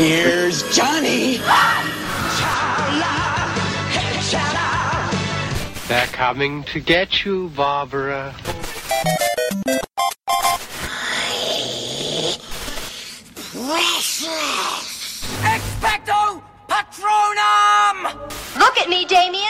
Here's Johnny. They're coming to get you, Barbara. Expecto Patronum! Look at me, Damien.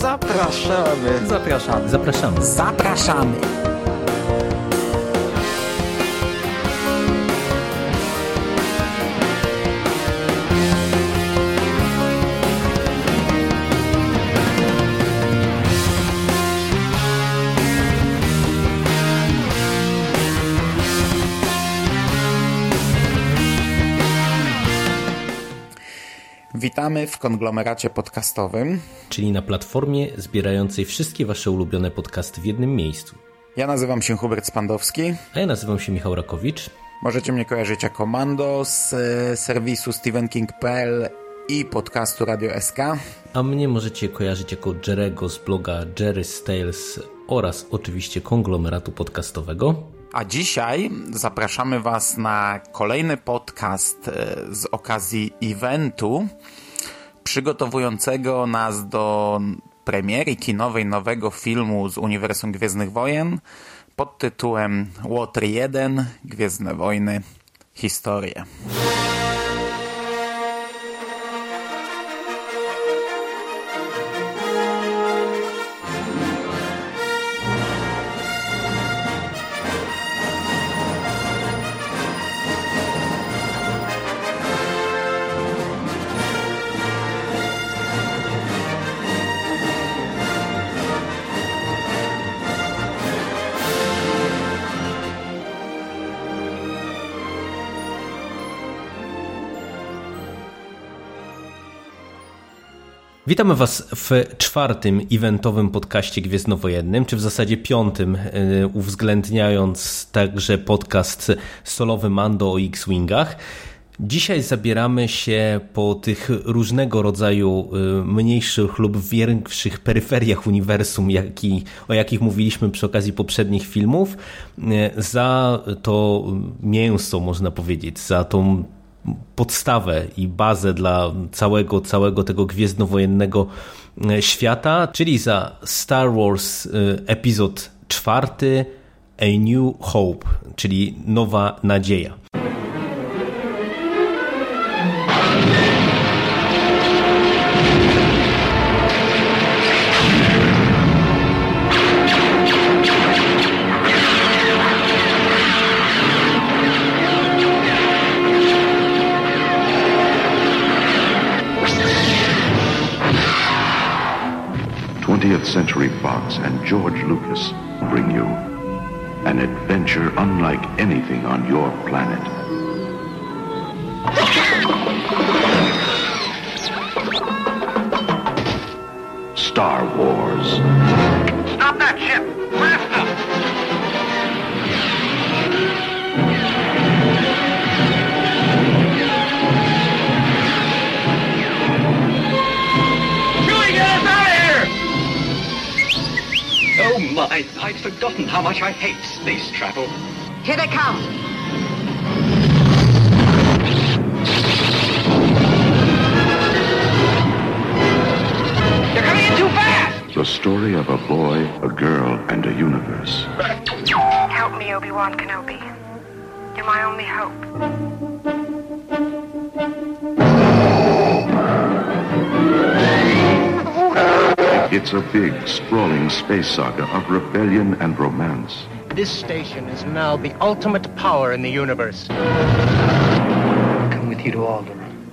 Zapraszamy. Zapraszamy. Zapraszamy. Zapraszamy. Witamy w konglomeracie podcastowym. Czyli na platformie zbierającej wszystkie wasze ulubione podcasty w jednym miejscu. Ja nazywam się Hubert Spandowski. A ja nazywam się Michał Rakowicz. Możecie mnie kojarzyć jako Mando z e, serwisu stephenking.pl i podcastu Radio SK. A mnie możecie kojarzyć jako Jerego z bloga Jerry's Tales oraz oczywiście konglomeratu podcastowego. A dzisiaj zapraszamy Was na kolejny podcast e, z okazji eventu przygotowującego nas do premiery kinowej nowego filmu z Uniwersum Gwiezdnych Wojen pod tytułem Water 1 Gwiezdne Wojny Historie. Witamy Was w czwartym eventowym podcaście Gwiezdnowojennym, czy w zasadzie piątym, y, uwzględniając także podcast solowy Mando o X-Wingach. Dzisiaj zabieramy się po tych różnego rodzaju y, mniejszych lub większych peryferiach uniwersum, jaki, o jakich mówiliśmy przy okazji poprzednich filmów, y, za to mięso, można powiedzieć, za tą podstawę i bazę dla całego, całego tego gwiezdnowojennego e, świata, czyli za Star Wars e, epizod czwarty A New Hope, czyli Nowa Nadzieja. Twentieth Century Fox and George Lucas bring you an adventure unlike anything on your planet. Star Wars. Stop that ship! Faster! Oh my, I'd forgotten how much I hate space travel. Here they come. You're coming in too fast! The story of a boy, a girl, and a universe. Help me, Obi-Wan Kenobi. You're my only hope. It's a big, sprawling space saga of rebellion and romance. This station is now the ultimate power in the universe. come with you to Alderaan.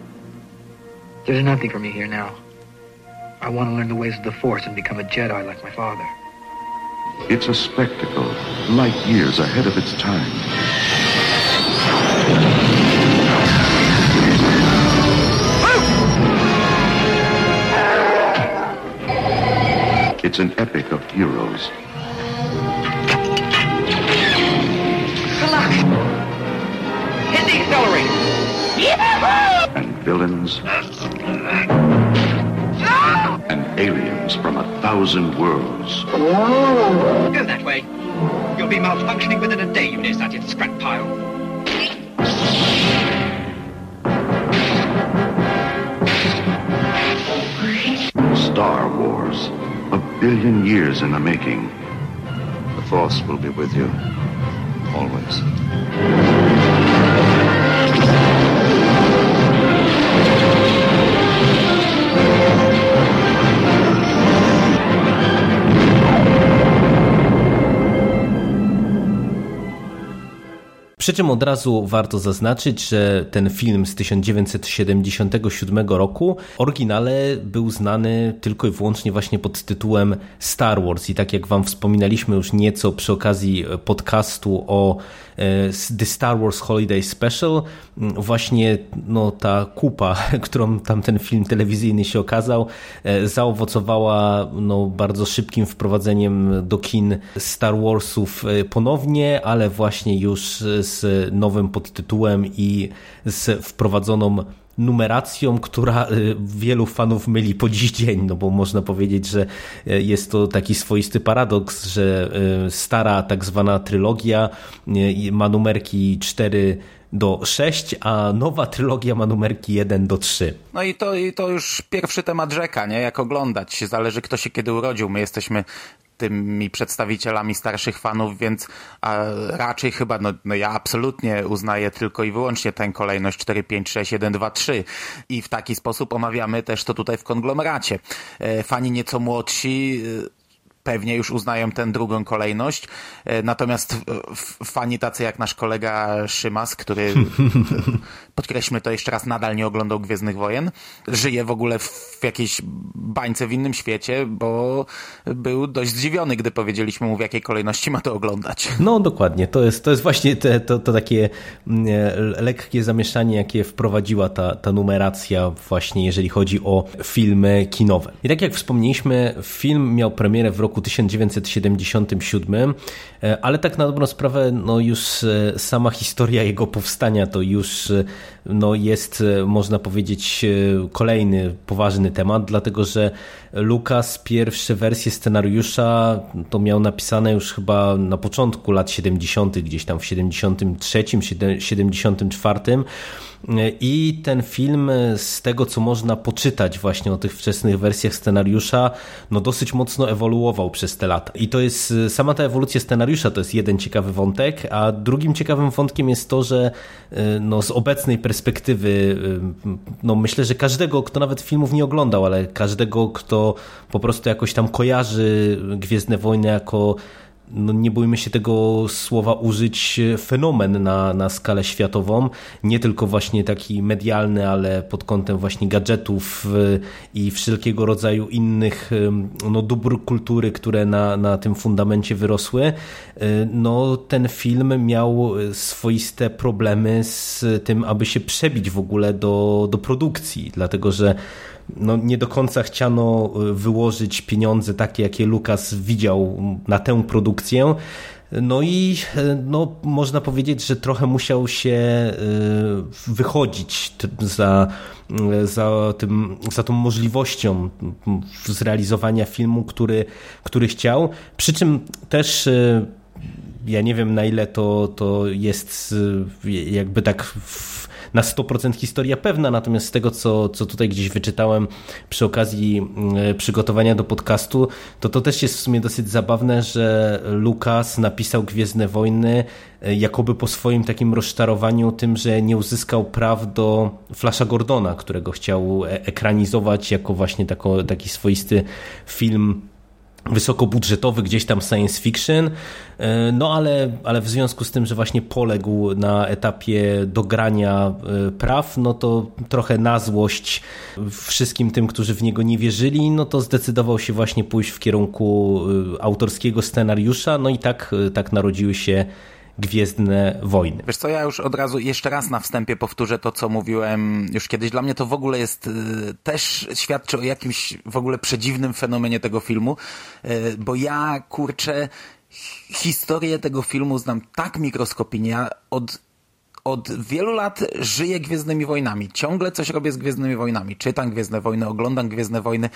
There's nothing for me here now. I want to learn the ways of the Force and become a Jedi like my father. It's a spectacle, light years ahead of its time. It's an epic of heroes. Hit the accelerator. and villains and aliens from a thousand worlds. Go that way. You'll be malfunctioning within a day, you nearsighted scrap pile. Star Wars. A billion years in the making. The Force will be with you. Always. Przy czym od razu warto zaznaczyć, że ten film z 1977 roku w oryginale był znany tylko i wyłącznie właśnie pod tytułem Star Wars. I tak jak Wam wspominaliśmy już nieco przy okazji podcastu o The Star Wars Holiday Special, właśnie no, ta kupa, którą tam ten film telewizyjny się okazał, e, zaowocowała no, bardzo szybkim wprowadzeniem do kin Star Warsów e, ponownie, ale właśnie już z nowym podtytułem i z wprowadzoną numeracją, która y, wielu fanów myli po dziś dzień, no bo można powiedzieć, że y, jest to taki swoisty paradoks, że y, stara tak zwana trylogia ma numerki 4 do 6, a nowa trylogia ma numerki 1 do 3. No i to, i to już pierwszy temat rzeka, nie? Jak oglądać. Zależy kto się kiedy urodził. My jesteśmy tymi przedstawicielami starszych fanów, więc raczej chyba, no, no ja absolutnie uznaję tylko i wyłącznie tę kolejność 4, 5, 6, 1, 2, 3 i w taki sposób omawiamy też to tutaj w konglomeracie. E, fani nieco młodsi e, pewnie już uznają tę drugą kolejność. E, Natomiast fani tacy jak nasz kolega Szymas, który podkreślmy to jeszcze raz, nadal nie oglądał Gwiezdnych Wojen, żyje w ogóle w jakiejś bańce w innym świecie, bo był dość zdziwiony, gdy powiedzieliśmy mu w jakiej kolejności ma to oglądać. No dokładnie, to jest, to jest właśnie te, to, to takie mm, lekkie zamieszanie, jakie wprowadziła ta, ta numeracja właśnie jeżeli chodzi o filmy kinowe. I tak jak wspomnieliśmy, film miał premierę w roku 1977, ale tak na dobrą sprawę, no już e, sama historia jego powstania to już e, no jest, e, można powiedzieć, kolejny poważny temat, dlatego że Lucas pierwsze wersje scenariusza to miał napisane już chyba na początku lat 70., gdzieś tam w 73, 74 i ten film z tego co można poczytać właśnie o tych wczesnych wersjach scenariusza, no dosyć mocno ewoluował przez te lata. I to jest sama ta ewolucja scenariusza to jest jeden ciekawy wątek, a drugim ciekawym wątkiem jest to, że no z obecnej perspektywy no myślę, że każdego, kto nawet filmów nie oglądał, ale każdego, kto po prostu jakoś tam kojarzy Gwiezdne Wojny jako no nie bójmy się tego słowa użyć, fenomen na, na skalę światową. Nie tylko właśnie taki medialny, ale pod kątem właśnie gadżetów y, i wszelkiego rodzaju innych y, no, dóbr kultury, które na, na tym fundamencie wyrosły. No, ten film miał swoiste problemy z tym, aby się przebić w ogóle do, do produkcji, dlatego że no, nie do końca chciano wyłożyć pieniądze takie, jakie Lukas widział na tę produkcję. No i no, można powiedzieć, że trochę musiał się wychodzić za, za, tym, za tą możliwością zrealizowania filmu, który, który chciał. Przy czym też ja nie wiem na ile to, to jest jakby tak w, na 100% historia pewna, natomiast z tego, co, co tutaj gdzieś wyczytałem przy okazji przygotowania do podcastu, to to też jest w sumie dosyć zabawne, że Lucas napisał Gwiezdne Wojny jakoby po swoim takim rozczarowaniu tym, że nie uzyskał praw do Flasha Gordona, którego chciał ekranizować jako właśnie tako, taki swoisty film wysokobudżetowy gdzieś tam science fiction, e, no ale, ale w związku z tym, że właśnie poległ na etapie dogrania e, praw, no to trochę na złość wszystkim tym, którzy w niego nie wierzyli, no to zdecydował się właśnie pójść w kierunku e, autorskiego scenariusza, no i tak, tak narodziły się Gwiezdne Wojny. Wiesz co, ja już od razu jeszcze raz na wstępie powtórzę to, co mówiłem już kiedyś. Dla mnie to w ogóle jest, y, też świadczy o jakimś w ogóle przedziwnym fenomenie tego filmu, y, bo ja, kurczę, historię tego filmu znam tak mikroskopijnie. Ja od od wielu lat żyję Gwiezdnymi Wojnami. Ciągle coś robię z Gwiezdnymi Wojnami. Czytam Gwiezdne Wojny, oglądam Gwiezdne Wojny,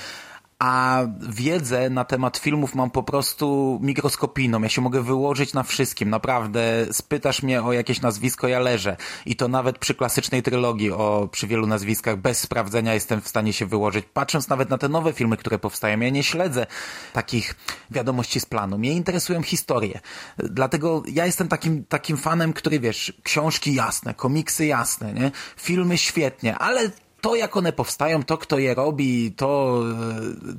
a wiedzę na temat filmów mam po prostu mikroskopijną. Ja się mogę wyłożyć na wszystkim, naprawdę. Spytasz mnie o jakieś nazwisko, ja leżę. I to nawet przy klasycznej trylogii, o, przy wielu nazwiskach, bez sprawdzenia jestem w stanie się wyłożyć. Patrząc nawet na te nowe filmy, które powstają, ja nie śledzę takich wiadomości z planu. Mnie interesują historie. Dlatego ja jestem takim, takim fanem, który wiesz, książki jasne, komiksy jasne, nie? Filmy świetnie, ale to, jak one powstają, to, kto je robi, to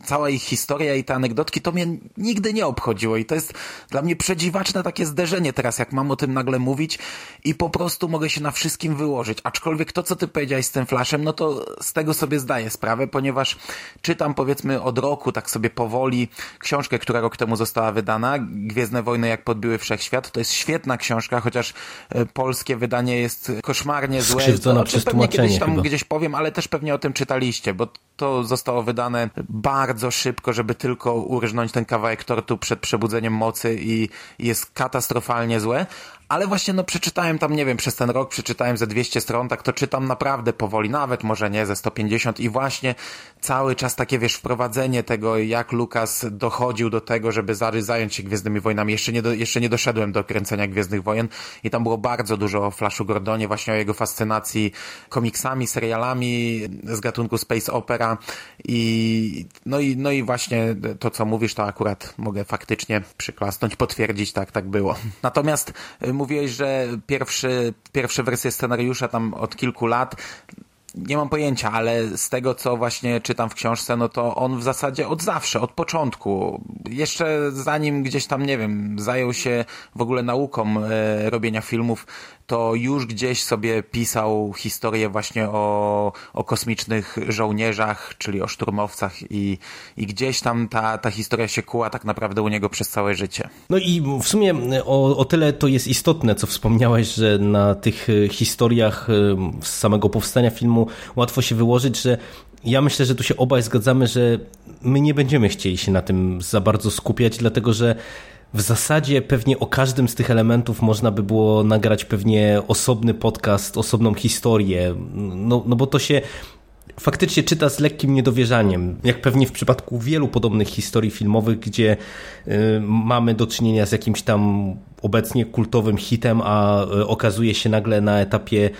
e, cała ich historia i te anegdotki, to mnie nigdy nie obchodziło i to jest dla mnie przedziwaczne takie zderzenie teraz, jak mam o tym nagle mówić i po prostu mogę się na wszystkim wyłożyć. Aczkolwiek to, co ty powiedziałeś z tym Flashem, no to z tego sobie zdaję sprawę, ponieważ czytam powiedzmy od roku, tak sobie powoli, książkę, która rok temu została wydana, Gwiezdne Wojny, jak podbiły Wszechświat. To jest świetna książka, chociaż e, polskie wydanie jest koszmarnie złe. Skrzywdzona przez tłumaczenie kiedyś tam chyba. gdzieś powiem, ale też pewnie o tym czytaliście, bo to zostało wydane bardzo szybko, żeby tylko urżnąć ten kawałek tortu przed przebudzeniem mocy i jest katastrofalnie złe, ale właśnie no przeczytałem tam, nie wiem, przez ten rok przeczytałem ze 200 stron, tak to czytam naprawdę powoli, nawet może nie ze 150 i właśnie cały czas takie, wiesz, wprowadzenie tego, jak Lukas dochodził do tego, żeby zająć się Gwiezdnymi Wojnami. Jeszcze nie, do, jeszcze nie doszedłem do kręcenia Gwiezdnych Wojen i tam było bardzo dużo o Flashu Gordonie, właśnie o jego fascynacji komiksami, serialami z gatunku space opera i no i, no i właśnie to, co mówisz, to akurat mogę faktycznie przyklasnąć, potwierdzić, tak, tak było. Natomiast mówiłeś, że pierwszy, pierwsze wersje scenariusza tam od kilku lat. Nie mam pojęcia, ale z tego, co właśnie czytam w książce, no to on w zasadzie od zawsze, od początku, jeszcze zanim gdzieś tam, nie wiem, zajął się w ogóle nauką e, robienia filmów, to już gdzieś sobie pisał historię właśnie o, o kosmicznych żołnierzach, czyli o szturmowcach i, i gdzieś tam ta, ta historia się kuła tak naprawdę u niego przez całe życie. No i w sumie o, o tyle to jest istotne, co wspomniałeś, że na tych e, historiach e, z samego powstania filmu łatwo się wyłożyć, że ja myślę, że tu się obaj zgadzamy, że my nie będziemy chcieli się na tym za bardzo skupiać, dlatego że w zasadzie pewnie o każdym z tych elementów można by było nagrać pewnie osobny podcast, osobną historię, no, no bo to się faktycznie czyta z lekkim niedowierzaniem, jak pewnie w przypadku wielu podobnych historii filmowych, gdzie y, mamy do czynienia z jakimś tam obecnie kultowym hitem, a y, okazuje się nagle na etapie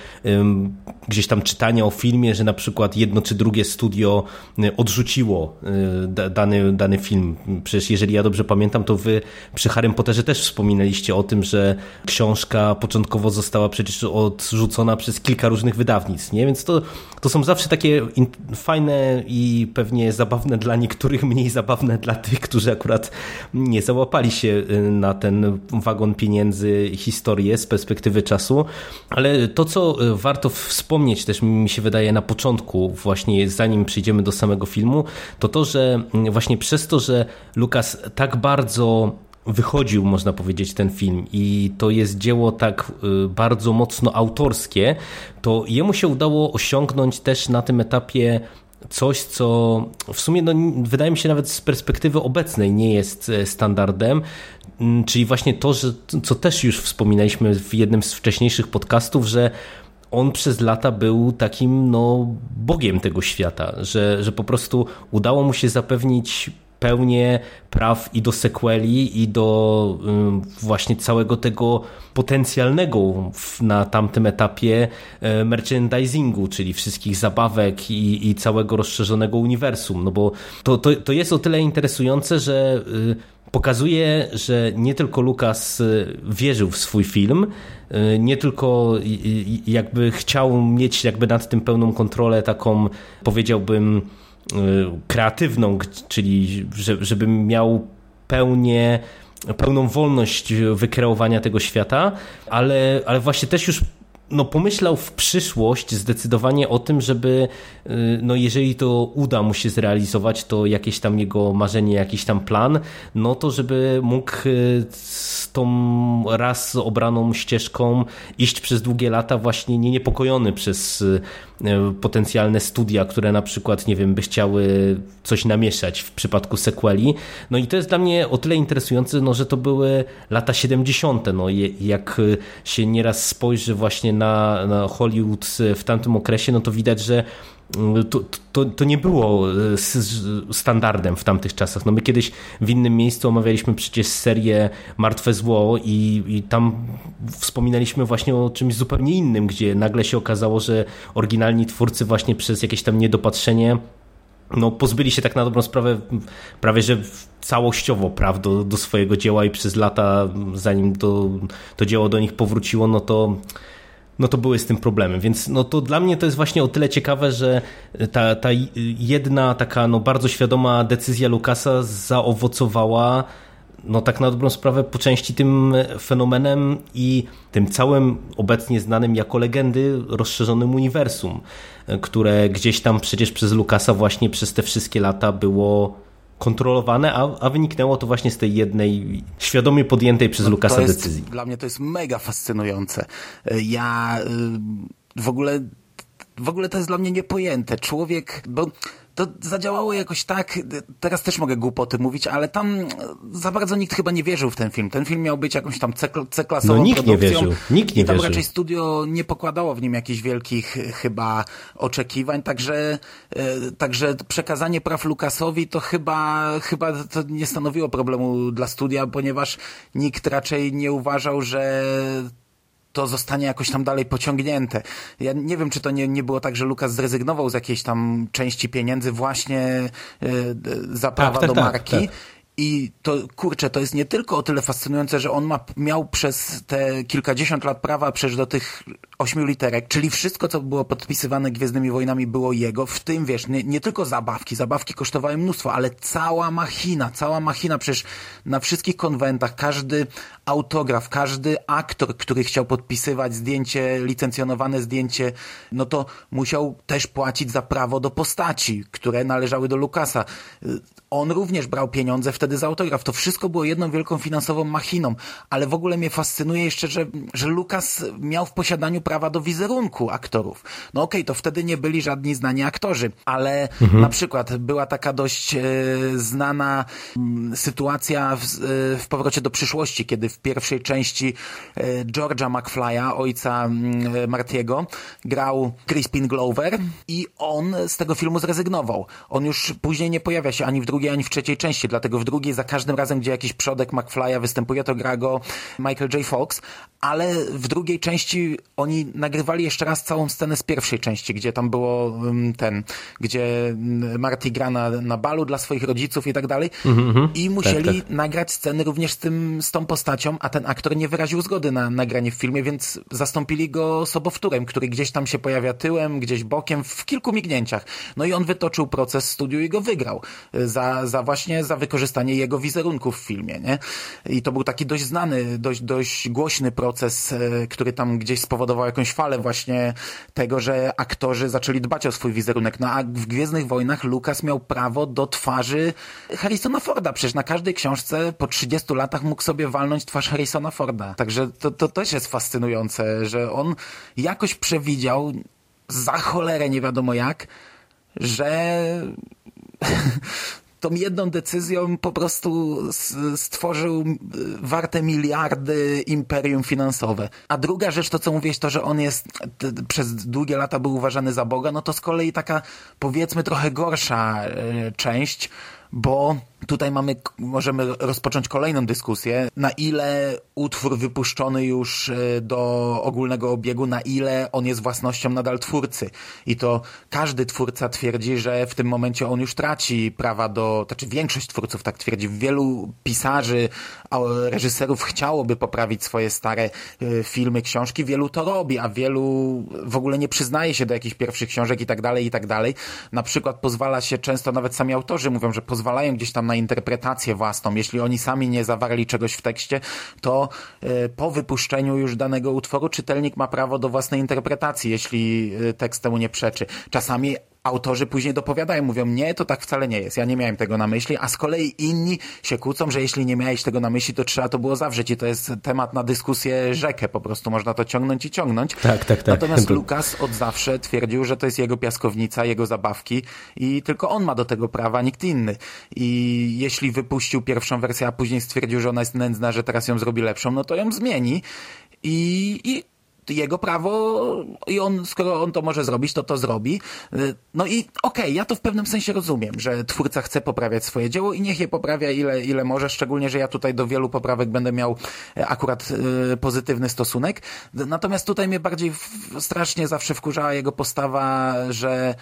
gdzieś tam czytania o filmie, że na przykład jedno czy drugie studio y, odrzuciło dany, dany film. Przecież jeżeli ja dobrze pamiętam, to wy przy Harrym Potterze też wspominaliście o tym, że książka początkowo została przecież odrzucona przez kilka różnych wydawnictw, nie? Więc to, to są zawsze takie fajne i pewnie zabawne dla niektórych, mniej zabawne dla tych, którzy akurat nie załapali się y, na ten wagon pieniędzy, historię z perspektywy czasu. Ale to, co y, warto wspomnieć też mi się wydaje na początku, właśnie zanim przejdziemy do samego filmu, to to, że mm, właśnie przez to, że Lukas tak bardzo wychodził, można powiedzieć, ten film i to jest dzieło tak y, bardzo mocno autorskie, to jemu się udało osiągnąć też na tym etapie coś, co w sumie no, wydaje mi się nawet z perspektywy obecnej nie jest e, standardem, mm, czyli właśnie to, że, co też już wspominaliśmy w jednym z wcześniejszych podcastów, że on przez lata był takim no, bogiem tego świata, że, że po prostu udało mu się zapewnić pełnię praw i do sequeli, i do właśnie całego tego potencjalnego na tamtym etapie e, merchandisingu, czyli wszystkich zabawek i, i całego rozszerzonego uniwersum. No bo to, to, to jest o tyle interesujące, że y, pokazuje, że nie tylko Lukas y, wierzył w swój film, y, nie tylko jakby chciał mieć jakby nad tym pełną kontrolę, taką powiedziałbym kreatywną, czyli żeby miał pełnię pełną wolność wykreowania tego świata, ale, ale właśnie też już no, pomyślał w przyszłość zdecydowanie o tym, żeby y, no, jeżeli to uda mu się zrealizować, to jakieś tam jego marzenie, jakiś tam plan, no to żeby mógł y, z tą raz obraną ścieżką iść przez długie lata właśnie nie niepokojony przez y, potencjalne studia, które na przykład, nie wiem, by chciały coś namieszać w przypadku sequeli. No i to jest dla mnie o tyle interesujące, no, że to były lata 70. No, jak się nieraz spojrzy właśnie na, na Hollywood w tamtym okresie, no to widać, że to, to, to, nie było e, standardem w tamtych czasach. No my kiedyś w innym miejscu omawialiśmy przecież serię Martwe Zło i, i tam wspominaliśmy właśnie o czymś zupełnie innym, gdzie nagle się okazało, że oryginalni twórcy właśnie przez jakieś tam niedopatrzenie no, pozbyli się tak na dobrą sprawę prawie że całościowo praw do, do swojego dzieła i przez lata, zanim to, to dzieło do nich powróciło, no to no to były z tym problemy. Więc no to dla mnie to jest właśnie o tyle ciekawe, że ta, ta jedna taka no bardzo świadoma decyzja Lukasa zaowocowała no tak na dobrą sprawę po części tym fenomenem i tym całym obecnie znanym jako legendy rozszerzonym uniwersum, które gdzieś tam przecież przez Lukasa właśnie przez te wszystkie lata było kontrolowane, a, a wyniknęło to właśnie z tej jednej świadomie podjętej przez no, Lukasa jest, decyzji. Dla mnie to jest mega fascynujące. Ja y, w ogóle w ogóle to jest dla mnie niepojęte. Człowiek, bo to zadziałało jakoś tak, teraz też mogę głupoty mówić, ale tam za bardzo nikt chyba nie wierzył w ten film. Ten film miał być jakąś tam C-klasową no, nikt produkcją. Nie wierzył. Nikt nie I tam wierzył. raczej studio nie pokładało w nim jakichś wielkich chyba oczekiwań, także, e, także przekazanie praw Lukasowi to chyba, chyba to nie stanowiło problemu dla studia, ponieważ nikt raczej nie uważał, że to zostanie jakoś tam dalej pociągnięte. Ja nie wiem, czy to nie, nie było tak, że Lukas zrezygnował z jakiejś tam części pieniędzy właśnie y, za prawa tak, tak, do tak, marki. Tak, I to, kurczę, to jest nie tylko o tyle fascynujące, że on ma, miał przez te kilkadziesiąt lat prawa przecież do tych ośmiu literek, czyli wszystko, co było podpisywane Gwiezdnymi Wojnami było jego, w tym, wiesz, nie, nie tylko zabawki, zabawki kosztowały mnóstwo, ale cała machina, cała machina, przecież na wszystkich konwentach, każdy autograf, każdy aktor, który chciał podpisywać zdjęcie, licencjonowane zdjęcie, no to musiał też płacić za prawo do postaci, które należały do Lukasa. On również brał pieniądze wtedy za autograf. To wszystko było jedną wielką finansową machiną, ale w ogóle mnie fascynuje jeszcze, że, że Lukas miał w posiadaniu prawa do wizerunku aktorów. No okej, okay, to wtedy nie byli żadni znani aktorzy, ale mhm. na przykład była taka dość e, znana m, sytuacja w, e, w Powrocie do przyszłości, kiedy w pierwszej części e, George'a McFly'a, ojca mm, Martiego, grał Crispin Glover i on z tego filmu zrezygnował. On już później nie pojawia się ani w drugiej, ani w trzeciej części, dlatego w drugiej za każdym razem, gdzie jakiś przodek McFly'a występuje, to gra go Michael J. Fox, ale w drugiej części oni nagrywali jeszcze raz całą scenę z pierwszej części, gdzie tam było mm, ten, gdzie mm, Marty gra na, na balu dla swoich rodziców i tak dalej mm -hmm. i musieli tak, tak. nagrać sceny również z tym, z tą postacią, a ten aktor nie wyraził zgody na nagranie w filmie, więc zastąpili go sobowtórem, który gdzieś tam się pojawia tyłem, gdzieś bokiem, w kilku mignięciach. No i on wytoczył proces studiu i go wygrał. Za, za właśnie za wykorzystanie jego wizerunku w filmie, nie? I to był taki dość znany, dość, dość głośny proces, e, który tam gdzieś spowodował jakąś falę właśnie tego, że aktorzy zaczęli dbać o swój wizerunek. No a w Gwiezdnych Wojnach Lucas miał prawo do twarzy Harrisona Forda. Przecież na każdej książce po 30 latach mógł sobie walnąć twarz Harrisona Forda. Także to, to też jest fascynujące, że on jakoś przewidział za cholerę nie wiadomo jak, że tą jedną decyzją po prostu stworzył warte miliardy imperium finansowe. A druga rzecz, to co mówiłeś, to, że on jest przez długie lata był uważany za Boga, no to z kolei taka powiedzmy trochę gorsza e, część, bo tutaj mamy, możemy rozpocząć kolejną dyskusję, na ile utwór wypuszczony już e, do ogólnego obiegu, na ile on jest własnością nadal twórcy. I to każdy twórca twierdzi, że w tym momencie on już traci prawa do, znaczy większość twórców tak twierdzi. Wielu pisarzy, reżyserów chciałoby poprawić swoje stare e, filmy, książki, wielu to robi, a wielu w ogóle nie przyznaje się do jakichś pierwszych książek i tak dalej, i tak dalej. Na przykład pozwala się często, nawet sami autorzy mówią, że pozwalają gdzieś tam na interpretację własną. Jeśli oni sami nie zawarli czegoś w tekście, to e, po wypuszczeniu już danego utworu czytelnik ma prawo do własnej interpretacji, jeśli e, tekst temu nie przeczy. Czasami autorzy później dopowiadają, mówią, nie, to tak wcale nie jest, ja nie miałem tego na myśli, a z kolei inni się kłócą, że jeśli nie miałeś tego na myśli, to trzeba to było zawrzeć i to jest temat na dyskusję rzekę, po prostu można to ciągnąć i ciągnąć. Tak, tak, tak. Natomiast To- Lukas od zawsze twierdził, że to jest jego piaskownica, jego zabawki i tylko on ma do tego prawa, nikt inny. I jeśli wypuścił pierwszą wersję, a później stwierdził, że ona jest nędzna, że teraz ją zrobi lepszą, no to ją zmieni i, i jego prawo i on, skoro on to może zrobić, to to zrobi. Y, No i okej, ja to w pewnym sensie rozumiem, że twórca chce poprawiać swoje dzieło i niech je poprawia ile, ile może, szczególnie, że ja tutaj do wielu poprawek będę miał e, akurat y, pozytywny stosunek. Natomiast tutaj mnie bardziej strasznie zawsze wkurzała jego postawa, że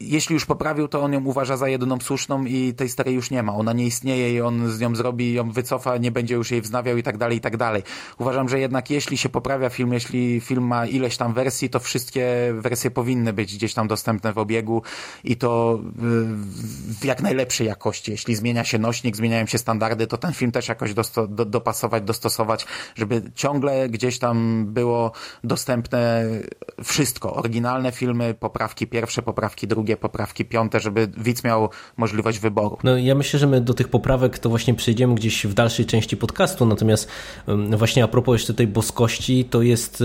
jeśli już poprawił, to on ją uważa za jedyną słuszną i tej starej już nie ma. Ona nie istnieje i on z nią zrobi, ją wycofa, nie będzie już jej wznawiał i tak dalej, i tak dalej. Uważam, że jednak jeśli się poprawia film, jeśli film ma ileś tam wersji, to wszystkie wersje powinny być gdzieś tam dostępne w obiegu i to y, w jak najlepszej jakości. Jeśli zmienia się nośnik, zmieniają się standardy, to ten film też jakoś do, dopasować, dostosować, żeby ciągle gdzieś tam było dostępne wszystko. Oryginalne filmy, poprawki pierwsze, poprawki drugie, poprawki piąte, żeby widz miał możliwość wyboru. No ja myślę, że my do tych poprawek to właśnie przejdziemy gdzieś w dalszej części podcastu, natomiast właśnie a propos jeszcze tej boskości, to jest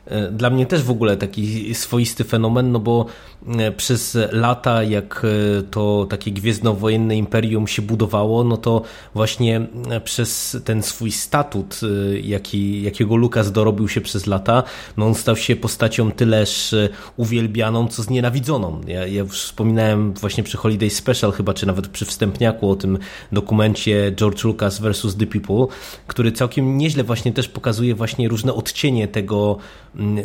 dla mnie też w ogóle taki swoisty fenomen, no bo e, przez lata jak e, to takie gwiezdnowojenne imperium się budowało, no to właśnie e, przez ten swój statut, e, jaki, jakiego Lukas dorobił się przez lata, no on stał się postacią tyleż e, uwielbianą, co znienawidzoną. Ja, ja już wspominałem właśnie przy Holiday Special chyba, czy nawet przy wstępniaku o tym dokumencie George Lucas vs. The People, który całkiem nieźle właśnie też pokazuje właśnie różne odcienie tego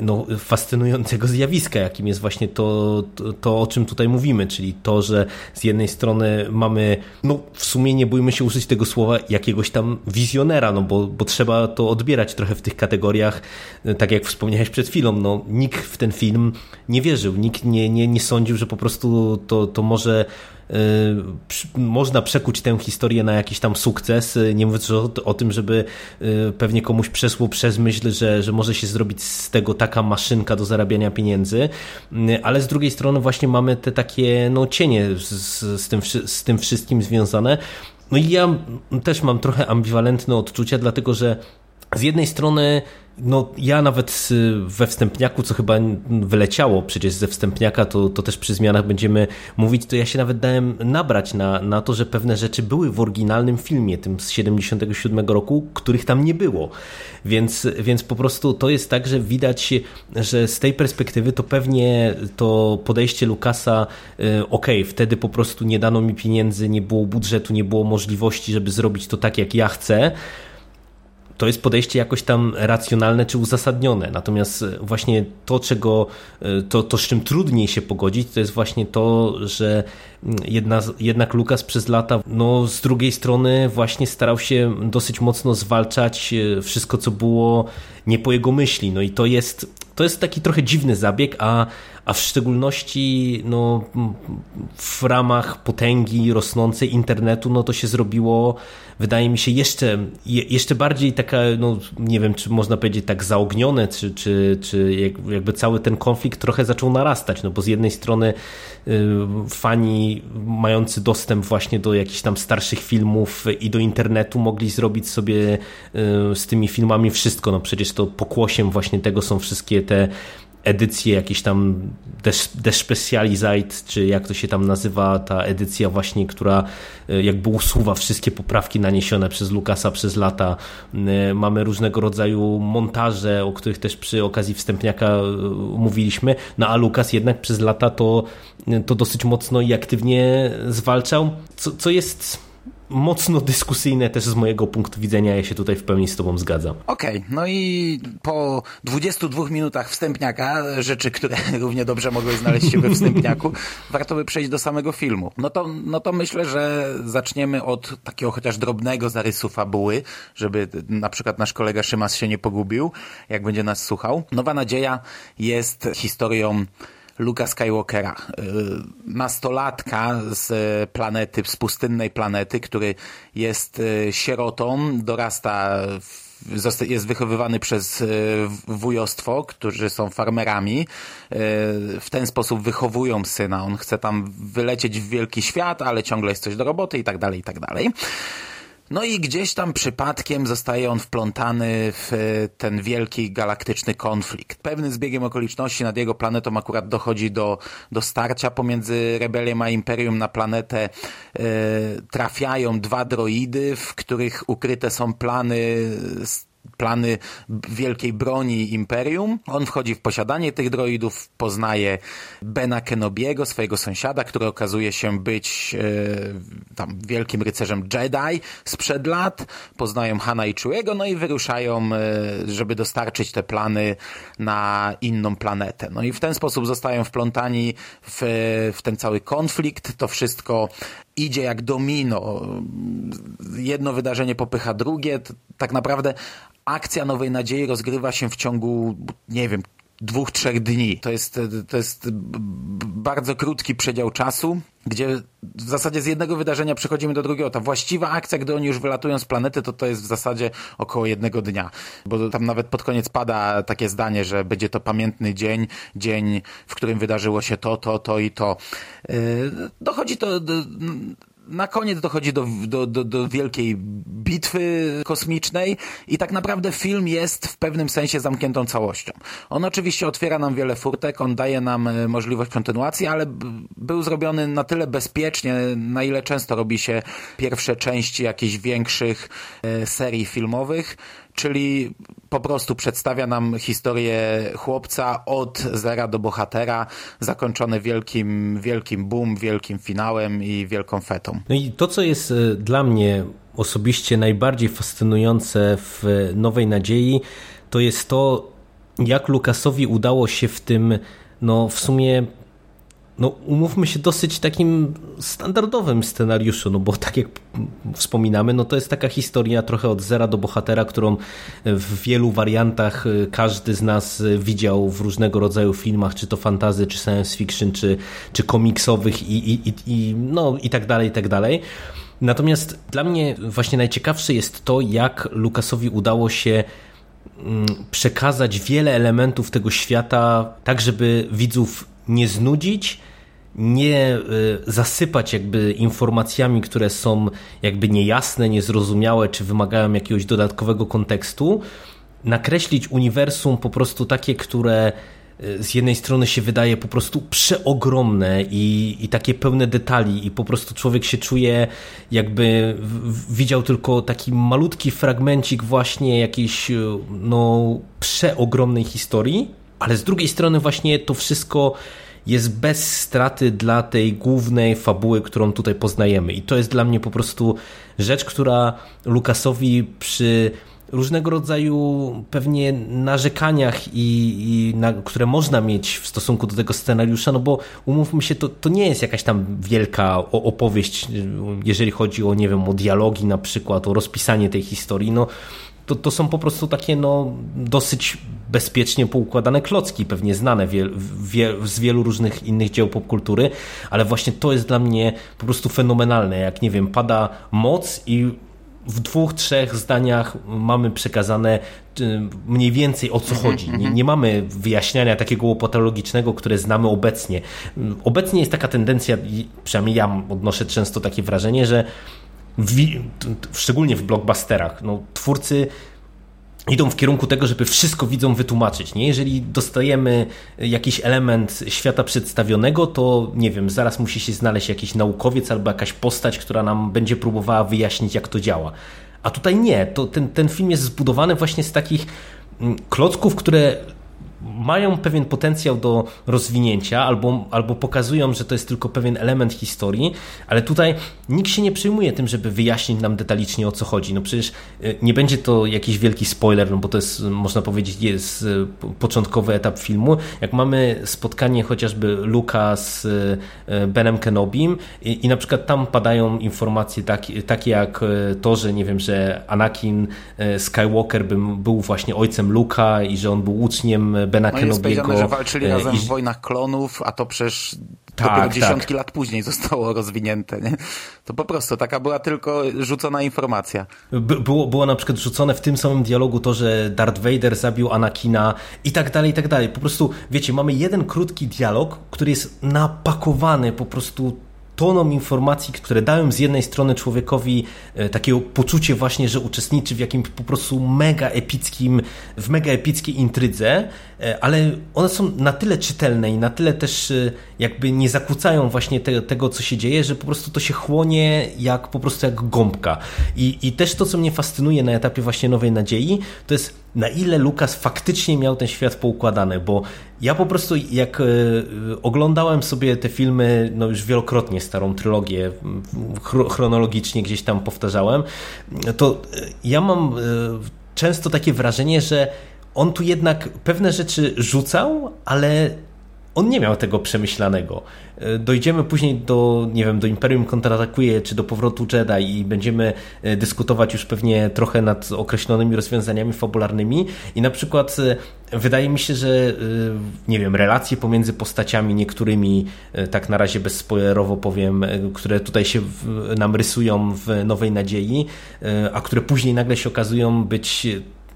no, fascynującego zjawiska, jakim jest właśnie to, to, to, o czym tutaj mówimy, czyli to, że z jednej strony mamy, no w sumie nie bójmy się użyć tego słowa, jakiegoś tam wizjonera, no bo, bo trzeba to odbierać trochę w tych kategoriach, tak jak wspomniałeś przed chwilą, no nikt w ten film nie wierzył, nikt nie, nie, nie sądził, że po prostu to, to może można przekuć tę historię na jakiś tam sukces, y, nie mówiąc o, o tym, żeby y, pewnie komuś przeszło przez myśl, że, że może się zrobić z tego taka maszynka do zarabiania pieniędzy, Y, ale z drugiej strony właśnie mamy te takie no, cienie z, z, tym, z tym wszystkim związane. No i ja też mam trochę ambiwalentne odczucia, dlatego że z jednej strony, no ja nawet y, we wstępniaku, co chyba wyleciało przecież ze wstępniaka, to, to też przy zmianach będziemy mówić, to ja się nawet dałem nabrać na, na to, że pewne rzeczy były w oryginalnym filmie, tym z 77 roku, których tam nie było. Więc, więc po prostu to jest tak, że widać, że z tej perspektywy to pewnie to podejście Lukasa, y, okej, wtedy po prostu nie dano mi pieniędzy, nie było budżetu, nie było możliwości, żeby zrobić to tak, jak ja chcę, to jest podejście jakoś tam racjonalne czy uzasadnione. Natomiast właśnie to, czego, to, to z czym trudniej się pogodzić, to jest właśnie to, że jedna, jednak Lukas przez lata, no z drugiej strony właśnie starał się dosyć mocno zwalczać wszystko, co było nie po jego myśli. No i to jest, to jest taki trochę dziwny zabieg, a, a w szczególności no, w ramach potęgi rosnącej internetu, no to się zrobiło, wydaje mi się, jeszcze, je, jeszcze bardziej taka, no nie wiem, czy można powiedzieć tak zaognione, czy, czy, czy jak- jakby cały ten konflikt trochę zaczął narastać, no bo z jednej strony y, fani mający dostęp właśnie do jakichś tam starszych filmów i do internetu mogli zrobić sobie y, z tymi filmami wszystko, no przecież to pokłosiem właśnie tego są wszystkie te edycje jakieś tam Des, Des Specialized, czy jak to się tam nazywa, ta edycja właśnie, która y, jakby usuwa wszystkie poprawki naniesione przez Lukasa przez lata. Y, Mamy różnego rodzaju montaże, o których też przy okazji wstępniaka y, mówiliśmy, no a Lukas jednak przez lata to, to dosyć mocno i aktywnie zwalczał, co, co jest mocno dyskusyjne też z mojego punktu widzenia, ja się tutaj w pełni z tobą zgadzam. Okej, no i po 22 minutach wstępniaka, rzeczy, które równie dobrze mogły znaleźć się we wstępniaku, warto by przejść do samego filmu. No to, no to myślę, że zaczniemy od takiego chociaż drobnego zarysu fabuły, żeby na przykład nasz kolega Szymas się nie pogubił, jak będzie nas słuchał. Nowa Nadzieja jest historią Luka Skywalkera. Y, nastolatka z planety, z pustynnej planety, który jest y, sierotą, dorasta jest wychowywany przez y, wujostwo, którzy są farmerami. W ten sposób wychowują syna. On chce tam wylecieć w wielki świat, ale ciągle jest coś do roboty i tak dalej, i tak dalej. No i gdzieś tam przypadkiem zostaje on wplątany w e, ten wielki galaktyczny konflikt. Pewnym zbiegiem okoliczności nad jego planetą akurat dochodzi do, do starcia pomiędzy rebelią a imperium na planetę. E, trafiają dwa droidy, w których ukryte są plany plany wielkiej broni Imperium. On wchodzi w posiadanie tych droidów, poznaje Bena Kenobiego, swojego sąsiada, który okazuje się być e, tam wielkim rycerzem Jedi sprzed lat. Poznają Hana i Chewie'ego, no i wyruszają, e, żeby dostarczyć te plany na inną planetę. No i w ten sposób zostają wplątani w, w ten cały konflikt. To wszystko idzie jak domino. Jedno wydarzenie popycha drugie. Tak naprawdę akcja Nowej Nadziei rozgrywa się w ciągu, nie wiem, dwóch, trzech dni. To jest, to jest bardzo krótki przedział czasu, gdzie w zasadzie z jednego wydarzenia przechodzimy do drugiego. Ta właściwa akcja, gdy oni już wylatują z planety, to to jest w zasadzie około jednego dnia. Bo tam nawet pod koniec pada takie zdanie, że będzie to pamiętny dzień, dzień, w którym wydarzyło się to, to, to i to. Yy, dochodzi to do, na koniec dochodzi do, do, do, do wielkiej bitwy kosmicznej i tak naprawdę film jest w pewnym sensie zamkniętą całością. On oczywiście otwiera nam wiele furtek, on daje nam e, możliwość kontynuacji, ale był zrobiony na tyle bezpiecznie, na ile często robi się pierwsze części jakichś większych e, serii filmowych, czyli po prostu przedstawia nam historię chłopca od zera do bohatera, zakończone wielkim, wielkim boom, wielkim finałem i wielką fetą. No i to, co jest e, dla mnie osobiście najbardziej fascynujące w Nowej Nadziei, to jest to, jak Lukasowi udało się w tym, no w sumie no umówmy się, dosyć takim standardowym scenariuszu, no bo tak jak wspominamy, no to jest taka historia trochę od zera do bohatera, którą w wielu wariantach y, każdy z nas widział w różnego rodzaju filmach, czy to fantazy, czy science fiction, czy, czy komiksowych i, i, i, no, i tak dalej, i tak dalej. Natomiast dla mnie właśnie najciekawsze jest to, jak Lukasowi udało się mm, przekazać wiele elementów tego świata, tak żeby widzów nie znudzić, nie y, zasypać jakby informacjami, które są jakby niejasne, niezrozumiałe, czy wymagają jakiegoś dodatkowego kontekstu, nakreślić uniwersum po prostu takie, które y, z jednej strony się wydaje po prostu przeogromne i, i takie pełne detali i po prostu człowiek się czuje jakby widział tylko taki malutki fragmencik właśnie jakiejś y, no przeogromnej historii, ale z drugiej strony właśnie to wszystko jest bez straty dla tej głównej fabuły, którą tutaj poznajemy. I to jest dla mnie po prostu rzecz, która Lukasowi przy różnego rodzaju pewnie narzekaniach, i, i na, które można mieć w stosunku do tego scenariusza, no bo umówmy się, to, to nie jest jakaś tam wielka opowieść, jeżeli chodzi o, nie wiem, o dialogi na przykład, o rozpisanie tej historii, no to, to są po prostu takie no, dosyć bezpiecznie poukładane klocki, pewnie znane wie, wie, z wielu różnych innych dzieł popkultury, ale właśnie to jest dla mnie po prostu fenomenalne, jak nie wiem, pada moc i w dwóch, trzech zdaniach mamy przekazane y, mniej więcej o co mhm, chodzi. Nie, mhm. nie, mamy wyjaśniania takiego łopatologicznego, które znamy obecnie. Obecnie jest taka tendencja, przynajmniej ja odnoszę często takie wrażenie, że w, szczególnie w blockbusterach, no, twórcy idą w kierunku tego, żeby wszystko widzą wytłumaczyć. Nie? Jeżeli dostajemy jakiś element świata przedstawionego, to nie wiem, zaraz musi się znaleźć jakiś naukowiec albo jakaś postać, która nam będzie próbowała wyjaśnić, jak to działa. A tutaj nie. To ten, ten film jest zbudowany właśnie z takich mm, klocków, które mają pewien potencjał do rozwinięcia albo, albo pokazują, że to jest tylko pewien element historii, ale tutaj nikt się nie przejmuje tym, żeby wyjaśnić nam detalicznie o co chodzi. No przecież e, nie będzie to jakiś wielki spoiler, no bo to jest, można powiedzieć, jest e, początkowy etap filmu. Jak mamy spotkanie chociażby Luka z e, Benem Kenobim i, i na przykład tam padają informacje takie, takie jak to, że nie wiem, że Anakin Skywalker był właśnie ojcem Luka i że on był uczniem Bena No jest powiedziane, Kenobiego. że walczyli e, razem i- w Wojnach Klonów, a to przecież Tak, dopiero tak. dziesiątki lat później zostało rozwinięte. Nie? To po prostu taka była tylko rzucona informacja. By, było, było na przykład rzucone w tym samym dialogu to, że Darth Vader zabił Anakina i tak dalej, i tak dalej. Po prostu, wiecie, mamy jeden krótki dialog, który jest napakowany po prostu toną informacji, które dają z jednej strony człowiekowi e, takiego poczucie właśnie, że uczestniczy w jakimś po prostu mega epickim, w mega epickiej intrydze, e, ale one są na tyle czytelne i na tyle też e, jakby nie zakłócają właśnie te, tego, co się dzieje, że po prostu to się chłonie jak po prostu jak gąbka. I, I też to, co mnie fascynuje na etapie właśnie Nowej Nadziei, to jest na ile Lukas faktycznie miał ten świat poukładany, bo ja po prostu jak e, oglądałem sobie te filmy, no już wielokrotnie starą trylogię, chronologicznie gdzieś tam powtarzałem, to e, ja mam e, często takie wrażenie, że on tu jednak pewne rzeczy rzucał, ale on nie miał tego przemyślanego. E, Dojdziemy później do, nie wiem, do Imperium kontratakuje, czy do powrotu Jedi i będziemy e, dyskutować już pewnie trochę nad określonymi rozwiązaniami fabularnymi i na przykład e, wydaje mi się, że nie wiem, relacje pomiędzy postaciami niektórymi, tak na razie bezspoilerowo powiem, które tutaj się nam rysują w Nowej Nadziei, a które później nagle się okazują być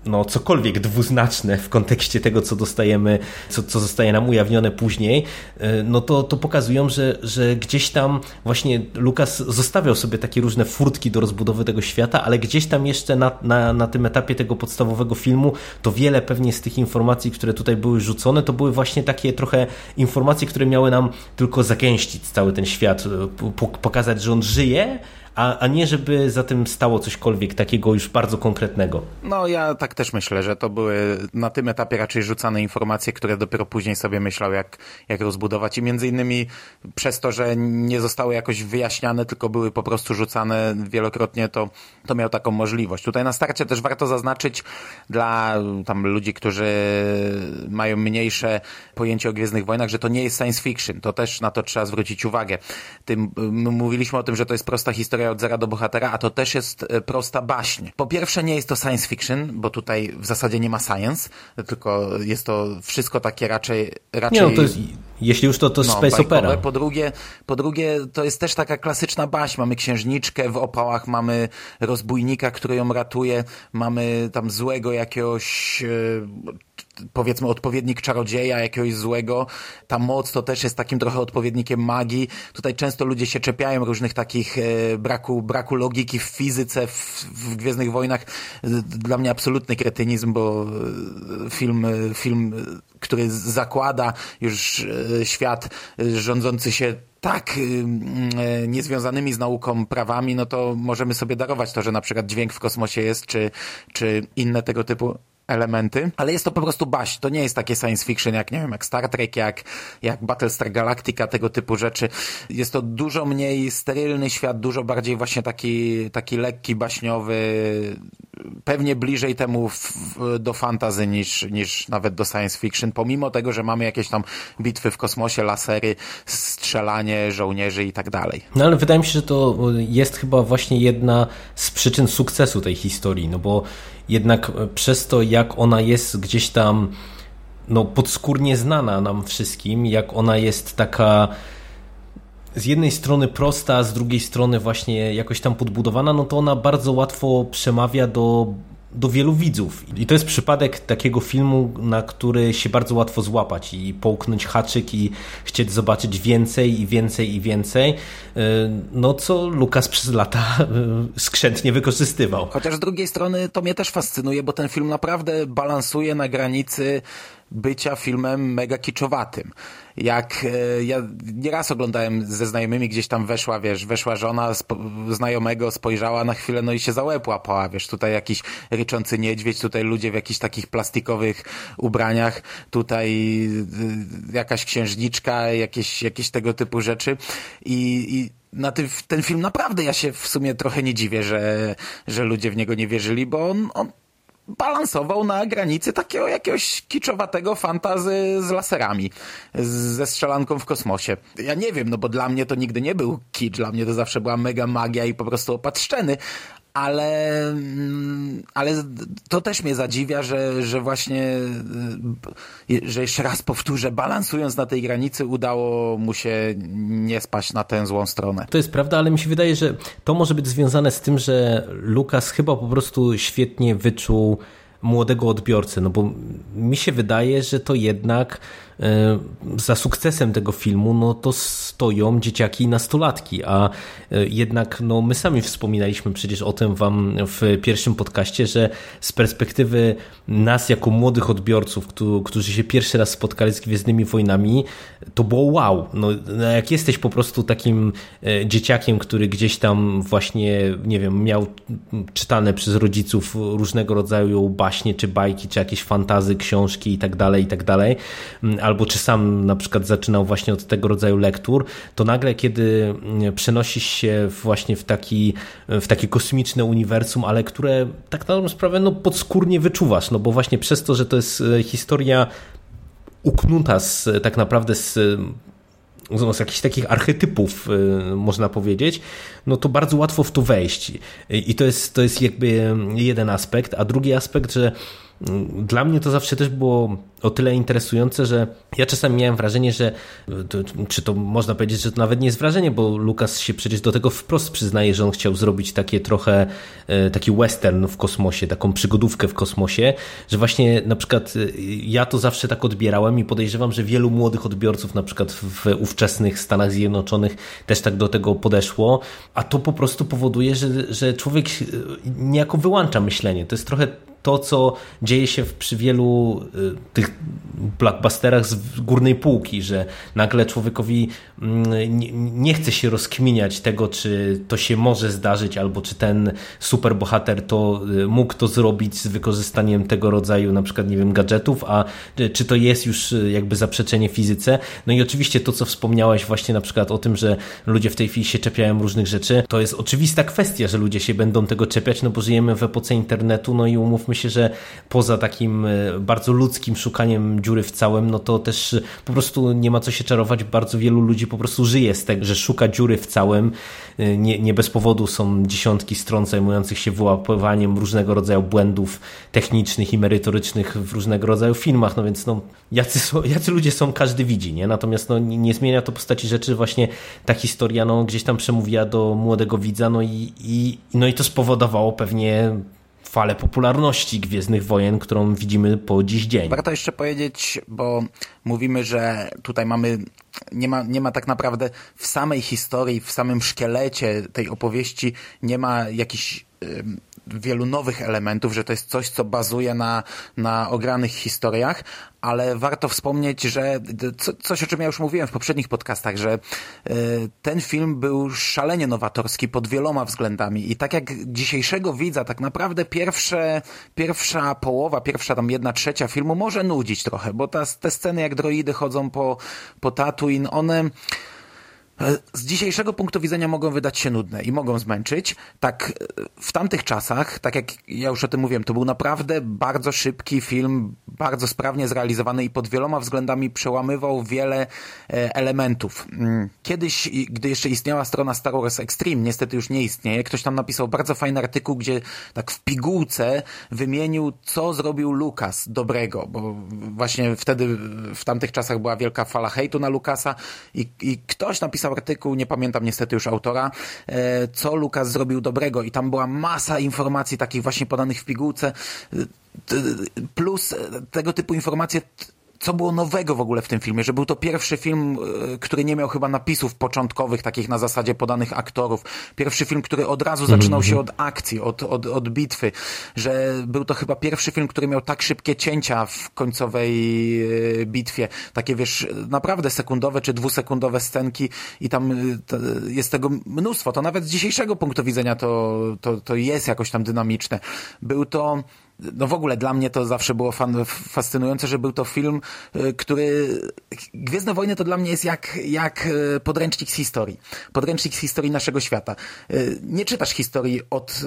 no, cokolwiek dwuznaczne w kontekście tego, co dostajemy, co, co zostaje nam ujawnione później, e, no to, to pokazują, że, że gdzieś tam właśnie Lukas zostawiał sobie takie różne furtki do rozbudowy tego świata, ale gdzieś tam jeszcze na, na, na tym etapie tego podstawowego filmu, to wiele pewnie z tych informacji, które tutaj były rzucone, to były właśnie takie trochę informacje, które miały nam tylko zagęścić cały ten świat, e, po- pokazać, że on żyje, a, a nie żeby za tym stało cośkolwiek takiego już bardzo konkretnego. No ja tak też myślę, że to były na tym etapie raczej rzucane informacje, które dopiero później sobie myślał, jak, jak rozbudować i między innymi przez to, że nie zostały jakoś wyjaśniane, tylko były po prostu rzucane wielokrotnie, to, to miał taką możliwość. Tutaj na starcie też warto zaznaczyć dla tam ludzi, którzy mają mniejsze pojęcie o Gwiezdnych Wojnach, że to nie jest science fiction. To też na to trzeba zwrócić uwagę. Tym, my mówiliśmy o tym, że to jest prosta historia od zera do bohatera, a to też jest e, prosta baśń. Po pierwsze nie jest to science fiction, bo tutaj w zasadzie nie ma science, tylko jest to wszystko takie raczej... raczej Nie, no to jest, jeśli już to, to no, space bajkowe. opera. Po drugie, po drugie, to jest też taka klasyczna baśń. Mamy księżniczkę w opałach, mamy rozbójnika, który ją ratuje, mamy tam złego jakiegoś, e, powiedzmy, odpowiednik czarodzieja, jakiegoś złego. Ta moc to też jest takim trochę odpowiednikiem magii. Tutaj często ludzie się czepiają różnych takich e, braku, braku logiki w fizyce, w, w Gwiezdnych Wojnach. E, Dla mnie absolutny kretynizm, bo film, film, który zakłada już e, świat e, rządzący się tak y, niezwiązanymi z nauką prawami, no to możemy sobie darować to, że na przykład dźwięk w kosmosie jest, czy, czy inne tego typu elementy, ale jest to po prostu baśń. To nie jest takie science fiction jak, nie wiem, jak Star Trek, jak, jak Battlestar Galactica, tego typu rzeczy. Jest to dużo mniej sterylny świat, dużo bardziej właśnie taki, taki lekki, baśniowy, pewnie bliżej temu w, w, do fantazy niż, niż nawet do science fiction, pomimo tego, że mamy jakieś tam bitwy w kosmosie, lasery, strzelanie żołnierzy i tak dalej. No ale wydaje mi się, że to jest chyba właśnie jedna z przyczyn sukcesu tej historii, no bo jednak przez to, jak ona jest gdzieś tam no, podskórnie znana nam wszystkim, jak ona jest taka z jednej strony prosta, z drugiej strony właśnie jakoś tam podbudowana, no to ona bardzo łatwo przemawia do, do wielu widzów. I to jest przypadek takiego filmu, na który się bardzo łatwo złapać i połknąć haczyk i chcieć zobaczyć więcej i więcej i więcej, no co Lukas przez lata skrzętnie wykorzystywał. Chociaż z drugiej strony to mnie też fascynuje, bo ten film naprawdę balansuje na granicy bycia filmem mega kiczowatym. Jak e, ja nieraz oglądałem ze znajomymi, gdzieś tam weszła, wiesz, weszła żona spo, znajomego, spojrzała na chwilę, no i się za łapała, wiesz, tutaj jakiś ryczący niedźwiedź, tutaj ludzie w jakichś takich plastikowych ubraniach, tutaj y, jakaś księżniczka, jakieś, jakieś tego typu rzeczy. I, i na ten film naprawdę ja się w sumie trochę nie dziwię, że, że ludzie w niego nie wierzyli, bo on, on balansował na granicy takiego jakiegoś kiczowatego fantazy z laserami, ze strzelanką w kosmosie. Ja nie wiem, no bo dla mnie to nigdy nie był kicz, dla mnie to zawsze była mega magia i po prostu opatrzczeny, ale, mm, ale to też mnie zadziwia, że, że właśnie, y, że jeszcze raz powtórzę, balansując na tej granicy udało mu się nie spaść na tę złą stronę. To jest prawda, ale mi się wydaje, że to może być związane z tym, że Lukas chyba po prostu świetnie wyczuł młodego odbiorcę, no bo mi się wydaje, że to jednak za sukcesem tego filmu, no to stoją dzieciaki i nastolatki, a e, jednak no, my sami wspominaliśmy przecież o tym wam w pierwszym podcaście, że z perspektywy nas jako młodych odbiorców, którzy się pierwszy raz spotkali z Gwiezdnymi Wojnami, to było wow. No, no, jak jesteś po prostu takim e, dzieciakiem, który gdzieś tam właśnie, nie wiem, miał czytane przez rodziców różnego rodzaju baśnie, czy bajki, czy jakieś fantazy, książki i tak dalej, i tak dalej, albo czy sam na przykład zaczynał właśnie od tego rodzaju lektur, to nagle kiedy mm, przenosisz się właśnie w taki, w takie kosmiczne uniwersum, ale które tak na dobrą sprawę no, podskórnie wyczuwasz, no bo właśnie przez to, że to jest e, historia uknuta z, tak naprawdę z z jakichś takich archetypów, e, można powiedzieć, no to bardzo łatwo w to wejść. I to jest, to jest jakby jeden aspekt, a drugi aspekt, że dla mnie to zawsze też było o tyle interesujące, że ja czasami miałem wrażenie, że to, czy to można powiedzieć, że to nawet nie jest wrażenie, bo Lukas się przecież do tego wprost przyznaje, że on chciał zrobić takie trochę e, taki western w kosmosie, taką przygodówkę w kosmosie, że właśnie na przykład e, ja to zawsze tak odbierałem i podejrzewam, że wielu młodych odbiorców na przykład w ówczesnych Stanach Zjednoczonych też tak do tego podeszło, a to po prostu powoduje, że, że człowiek e, niejako wyłącza myślenie. To jest trochę to, co dzieje się przy wielu y, tych blockbusterach z górnej półki, że nagle człowiekowi mm, nie, chce się rozkminiać tego, czy to się może zdarzyć, albo czy ten superbohater to y, mógł to zrobić z wykorzystaniem tego rodzaju na przykład, nie wiem, gadżetów, a y, czy to jest już jakby zaprzeczenie fizyce. No i oczywiście to, co wspomniałeś właśnie na przykład o tym, że ludzie w tej chwili się czepiają różnych rzeczy, to jest oczywista kwestia, że ludzie się będą tego czepiać, no bo żyjemy w epoce internetu, no i umówmy Myślę, że poza takim e, bardzo ludzkim szukaniem dziury w całym, no to też po prostu nie ma co się czarować. Bardzo wielu ludzi po prostu żyje z tego, że szuka dziury w całym. E, nie, nie bez powodu są dziesiątki stron zajmujących się wyłapywaniem różnego rodzaju błędów technicznych i merytorycznych w różnego rodzaju filmach, no więc no, jacy, są, jacy ludzie są, każdy widzi, nie? Natomiast no, nie, nie zmienia to postaci rzeczy, właśnie ta historia no, gdzieś tam przemówiła do młodego widza, no i, i, no i to spowodowało pewnie falę popularności Gwiezdnych Wojen, którą widzimy po dziś dzień. Warto jeszcze powiedzieć, bo mówimy, że tutaj mamy, nie ma, nie ma tak naprawdę w samej historii, w samym szkielecie tej opowieści nie ma jakichś wielu nowych elementów, że to jest coś, co bazuje na, na ogranych historiach, ale warto wspomnieć, że co, coś, o czym ja już mówiłem w poprzednich podcastach, że y, ten film był szalenie nowatorski pod wieloma względami i tak jak dzisiejszego widza, tak naprawdę pierwsze, pierwsza połowa, pierwsza tam jedna trzecia filmu może nudzić trochę, bo ta, te sceny jak droidy chodzą po, po Tatooine, one E, z dzisiejszego punktu widzenia mogą wydać się nudne i mogą zmęczyć. Tak e, w tamtych czasach, tak jak ja już o tym mówiłem, to był naprawdę bardzo szybki film, bardzo sprawnie zrealizowany i pod wieloma względami przełamywał wiele e, elementów. Mm, kiedyś, gdy jeszcze istniała strona Star Wars Extreme, niestety już nie istnieje, ktoś tam napisał bardzo fajny artykuł, gdzie tak w pigułce wymienił, co zrobił Lucas dobrego, bo właśnie wtedy w tamtych czasach była wielka fala hejtu na Lucasa i, i ktoś napisał napisał artykuł, nie pamiętam niestety już autora, e, co Lukas zrobił dobrego. I tam była masa informacji takich właśnie podanych w pigułce, plus tego typu informacje co było nowego w ogóle w tym filmie, że był to pierwszy film, e, który nie miał chyba napisów początkowych, takich na zasadzie podanych aktorów. Pierwszy film, który od razu zaczynał się od akcji, od, od, od bitwy, że był to chyba pierwszy film, który miał tak szybkie cięcia w końcowej e, bitwie. Takie wiesz, naprawdę sekundowe czy dwusekundowe scenki i tam e, jest tego mnóstwo. To nawet z dzisiejszego punktu widzenia to, to, to jest jakoś tam dynamiczne. Był to no w ogóle dla mnie to zawsze było fan, fascynujące, że był to film, y, który Gwiezdne Wojny to dla mnie jest jak, jak y, podręcznik z historii. Podręcznik z historii naszego świata. Y, nie czytasz historii od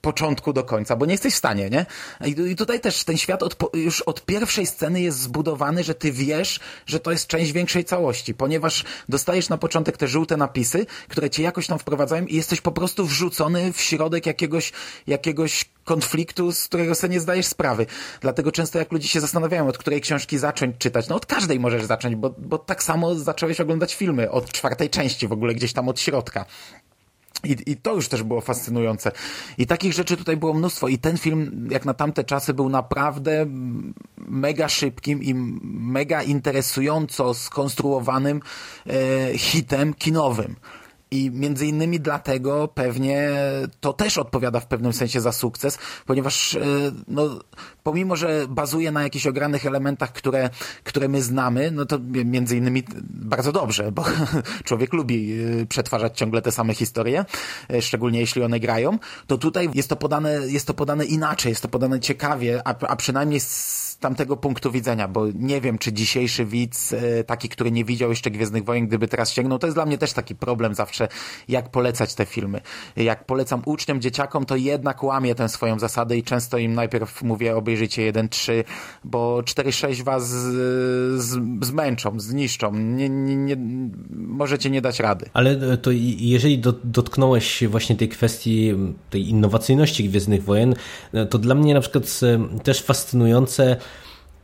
początku do końca, bo nie jesteś w stanie, nie? I tutaj też ten świat od, już od pierwszej sceny jest zbudowany, że ty wiesz, że to jest część większej całości, ponieważ dostajesz na początek te żółte napisy, które cię jakoś tam wprowadzają i jesteś po prostu wrzucony w środek jakiegoś, jakiegoś konfliktu, z którego sobie nie zdajesz sprawy. Dlatego często jak ludzie się zastanawiają, od której książki zacząć czytać, no od każdej możesz zacząć, bo, bo tak samo zacząłeś oglądać filmy, od czwartej części w ogóle, gdzieś tam od środka. I, I to już też było fascynujące. I takich rzeczy tutaj było mnóstwo. I ten film, jak na tamte czasy, był naprawdę mega szybkim i mega interesująco skonstruowanym e, hitem kinowym. I między innymi dlatego pewnie to też odpowiada w pewnym sensie za sukces, ponieważ e, no, pomimo, że bazuje na jakichś ogranych elementach, które, które my znamy, no to między innymi bardzo dobrze, bo człowiek lubi e, przetwarzać ciągle te same historie, e, szczególnie jeśli one grają, to tutaj jest to podane, jest to podane inaczej, jest to podane ciekawie, a, a przynajmniej z tamtego punktu widzenia, bo nie wiem, czy dzisiejszy widz, e, taki, który nie widział jeszcze Gwiezdnych Wojen, gdyby teraz sięgnął, to jest dla mnie też taki problem zawsze, jak polecać te filmy. Jak polecam uczniom, dzieciakom, to jednak łamię tę swoją zasadę i często im najpierw mówię, obejrzyjcie 1-3, bo 4-6 was z, zmęczą, zniszczą. Nie, nie, nie, możecie nie dać rady. Ale to jeżeli dotknąłeś właśnie tej kwestii tej innowacyjności Gwiezdnych Wojen, to dla mnie na przykład e, też fascynujące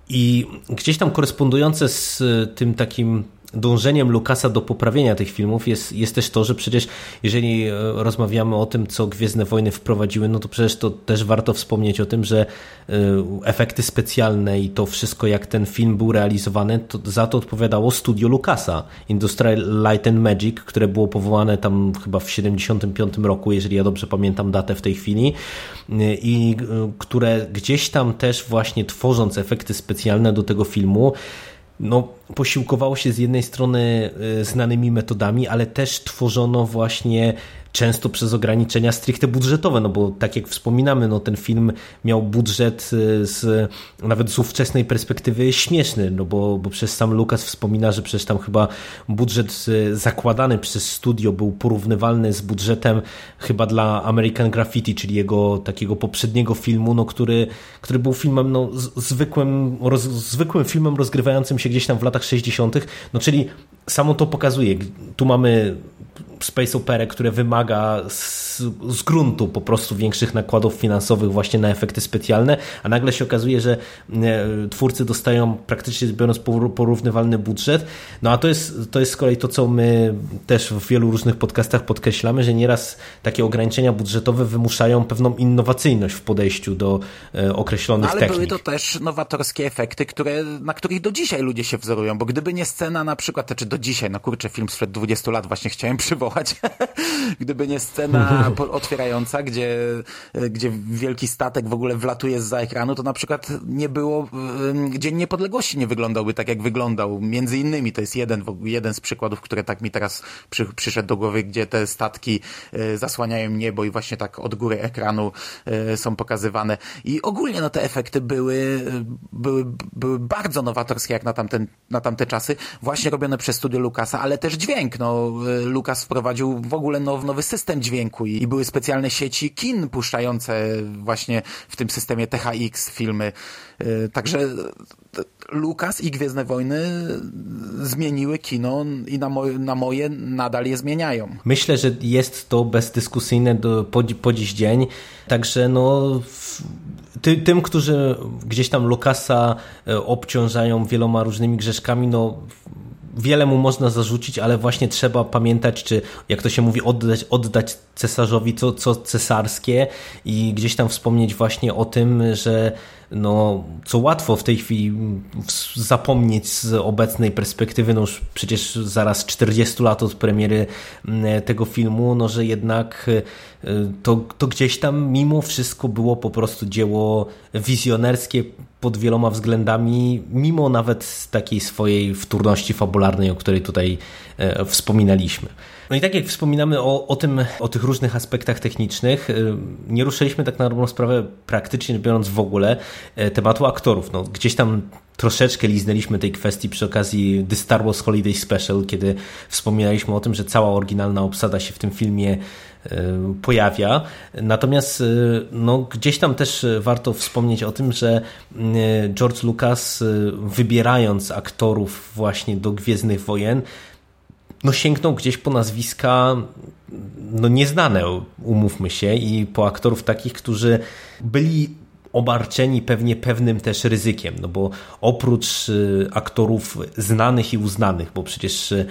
i gdzieś tam korespondujące z tym takim dążeniem Lukasa do poprawienia tych filmów jest, jest też to, że przecież jeżeli e, rozmawiamy o tym, co Gwiezdne Wojny wprowadziły, no to przecież to też warto wspomnieć o tym, że e, efekty specjalne i to wszystko, jak ten film był realizowany, to za to odpowiadało studio Lukasa, Industrial Light and Magic, które było powołane tam chyba w 75 roku, jeżeli ja dobrze pamiętam datę w tej chwili e, i które gdzieś tam też właśnie tworząc efekty specjalne do tego filmu, no, posiłkowało się z jednej strony e, znanymi metodami, ale też tworzono właśnie często przez ograniczenia stricte budżetowe, no bo tak jak wspominamy, no ten film miał budżet y, z, nawet z ówczesnej perspektywy śmieszny, no bo, bo przez sam Lukas wspomina, że przecież tam chyba budżet y, zakładany przez studio był porównywalny z budżetem chyba dla American Graffiti, czyli jego takiego poprzedniego filmu, no który, który był filmem no, zwykłym, roz, zwykłym filmem rozgrywającym się gdzieś tam w latach 60., no czyli samo to pokazuje. Tu mamy space operę, które wymaga z, z gruntu po prostu większych nakładów finansowych właśnie na efekty specjalne, a nagle się okazuje, że e, twórcy dostają praktycznie biorąc porównywalny budżet. No a to jest, to jest z kolei to, co my też w wielu różnych podcastach podkreślamy, że nieraz takie ograniczenia budżetowe wymuszają pewną innowacyjność w podejściu do e, określonych no, ale technik. były to też nowatorskie efekty, które, na których do dzisiaj ludzie się wzorują, bo gdyby nie scena na przykład, czy znaczy do dzisiaj, no kurczę, film sprzed 20 lat właśnie chciałem przywołać, gdyby nie scena otwierająca, gdzie, gdzie wielki statek w ogóle wlatuje z za ekranu, to na przykład nie było, Dzień Niepodległości nie wyglądałby tak, jak wyglądał. Między innymi to jest jeden, jeden z przykładów, które tak mi teraz przy, przyszedł do głowy, gdzie te statki e, zasłaniają niebo i właśnie tak od góry ekranu e, są pokazywane. I ogólnie no te efekty były, były, były bardzo nowatorskie jak na, tamten, na tamte czasy, właśnie robione przez studio Lucasa, ale też dźwięk. No, e, Lucas wprowadził w ogóle now, nowy system dźwięku i, były specjalne sieci kin puszczające właśnie w tym systemie THX filmy. E, także Lukas i Gwiezdne Wojny zmieniły kino i na, moje, na moje nadal je zmieniają. Myślę, że jest to bezdyskusyjne do, po, po dziś dzień. Także no ty, tym, którzy gdzieś tam Lukasa e, obciążają wieloma różnymi grzeszkami, no wiele mu można zarzucić, ale właśnie trzeba pamiętać, czy jak to się mówi, oddać, oddać cesarzowi co, co cesarskie i gdzieś tam wspomnieć właśnie o tym, że no, co łatwo w tej chwili zapomnieć z obecnej perspektywy, no już przecież zaraz 40 lat od premiery mm, tego filmu, no że jednak y, to, to gdzieś tam mimo wszystko było po prostu dzieło wizjonerskie pod wieloma względami, mimo nawet takiej swojej wtórności fabularnej, o której tutaj e, wspominaliśmy. No i tak jak wspominamy o, o tym, o tych różnych aspektach technicznych, y, nie ruszyliśmy tak na dobrą sprawę praktycznie biorąc w ogóle e, tematu aktorów. No, gdzieś tam troszeczkę liznęliśmy tej kwestii przy okazji The Star Wars Holiday Special, kiedy wspominaliśmy o tym, że cała oryginalna obsada się w tym filmie e, pojawia. Natomiast e, no, gdzieś tam też warto wspomnieć o tym, że George Lucas wybierając aktorów właśnie do Gwiezdnych Wojen no sięgnął gdzieś po nazwiska no nieznane, umówmy się, i po aktorów takich, którzy byli obarczeni pewnie pewnym też ryzykiem, no bo oprócz y, aktorów znanych i uznanych, bo przecież y,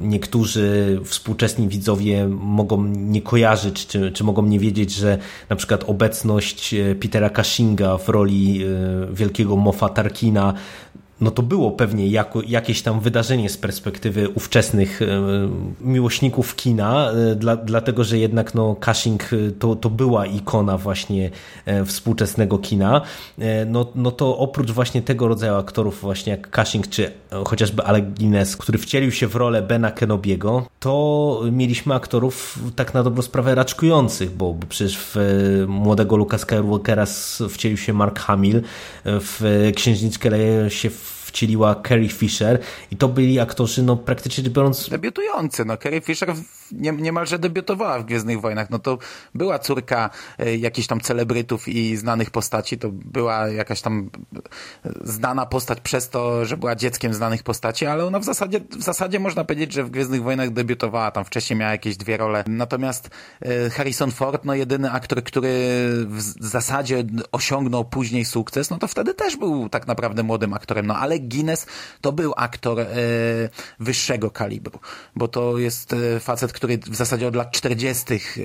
niektórzy współczesni widzowie mogą nie kojarzyć, czy, czy mogą nie wiedzieć, że na przykład obecność y, Petera Cushinga w roli wielkiego Mofa Tarkina no to było pewnie jako, jakieś tam wydarzenie z perspektywy ówczesnych e, miłośników kina, e, dla, dlatego że jednak no, Cushing e, to, to była ikona właśnie współczesnego kina. No, no to oprócz właśnie tego rodzaju aktorów właśnie jak Cushing czy chociażby Alec Guinness, który wcielił się w rolę Bena Kenobiego, to mieliśmy aktorów tak na dobrą sprawę raczkujących, bo, bo przecież w młodego Luka Skywalkera wcielił się Mark Hamill, w Księżniczkę leje się w wcieliła Carrie Fisher i to byli aktorzy, no praktycznie biorąc... Debiutujący, no Carrie Fisher nie, niemalże debiutowała w Gwiezdnych Wojnach, no to była córka e, jakichś tam celebrytów i znanych postaci, to była jakaś tam znana postać przez to, że była dzieckiem znanych postaci, ale ona w zasadzie, w zasadzie można powiedzieć, że w Gwiezdnych Wojnach debiutowała, tam wcześniej miała jakieś dwie role, natomiast e, Harrison Ford, no jedyny aktor, który w zasadzie osiągnął później sukces, no to wtedy też był tak naprawdę młodym aktorem, no ale Guinness to był aktor e, wyższego kalibru, bo to jest e, facet, który w zasadzie od lat 40.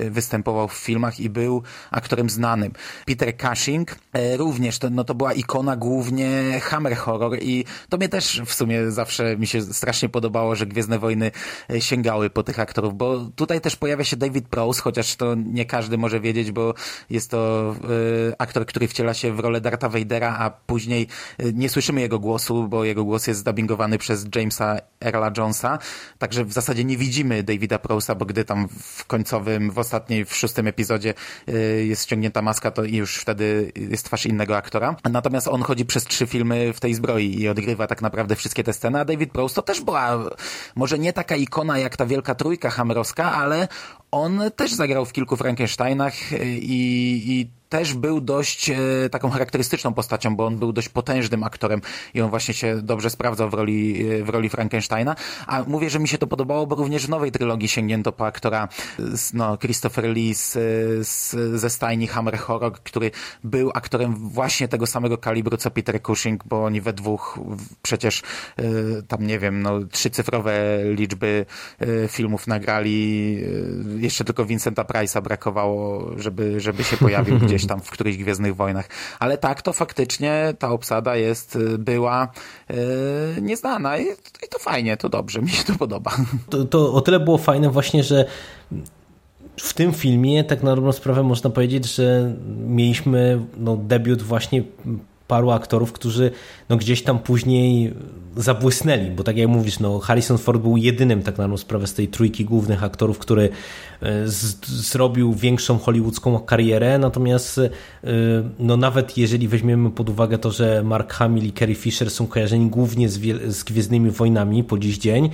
występował w filmach i był aktorem znanym. Peter Cushing e, również, to, no to była ikona głównie Hammer Horror i to mnie też w sumie zawsze mi się strasznie podobało, że Gwiezdne Wojny e, sięgały po tych aktorów, bo tutaj też pojawia się David Prowse, chociaż to nie każdy może wiedzieć, bo jest to e, aktor, który wciela się w rolę Dartha Vadera, a później nie słyszymy jego głosu, bo jego głos jest zdubbingowany przez Jamesa Earla Jonesa, także w zasadzie nie widzimy Davida Prosa, bo gdy tam w końcowym, w ostatniej, w szóstym epizodzie y, jest ściągnięta maska, to już wtedy jest twarz innego aktora. Natomiast on chodzi przez trzy filmy w tej zbroi i odgrywa tak naprawdę wszystkie te sceny, a David Prowse to też była może nie taka ikona jak ta wielka trójka hammerowska, ale on też zagrał w kilku Frankensteinach y, i, i też był dość e, taką charakterystyczną postacią, bo on był dość potężnym aktorem i on właśnie się dobrze sprawdzał w roli, e, w roli Frankensteina. A mówię, że mi się to podobało, bo również w nowej trylogii sięgnięto po aktora no, Christopher Lee z, z, ze stajni Hammer Horror, który był aktorem właśnie tego samego kalibru co Peter Cushing, bo oni we dwóch przecież e, tam nie wiem, no trzycyfrowe liczby filmów nagrali. Jeszcze tylko Vincenta Price'a brakowało, żeby, żeby się pojawił gdzieś tam w którychś Gwiezdnych Wojnach. Ale tak, to faktycznie ta obsada jest, y, była yy, nieznana i, i, to fajnie, to dobrze, mi się to podoba. To, to o tyle było fajne właśnie, że w tym filmie tak na dobrą sprawę można powiedzieć, że mieliśmy no, debiut właśnie paru aktorów, którzy no, gdzieś tam później zabłysnęli, bo tak jak mówisz, no, Harrison Ford był jedynym tak na sprawę z tej trójki głównych aktorów, który e, zrobił większą hollywoodzką karierę, natomiast e, no, nawet jeżeli weźmiemy pod uwagę to, że Mark Hamill i Carrie Fisher są kojarzeni głównie z, z Gwiezdnymi Wojnami po dziś dzień,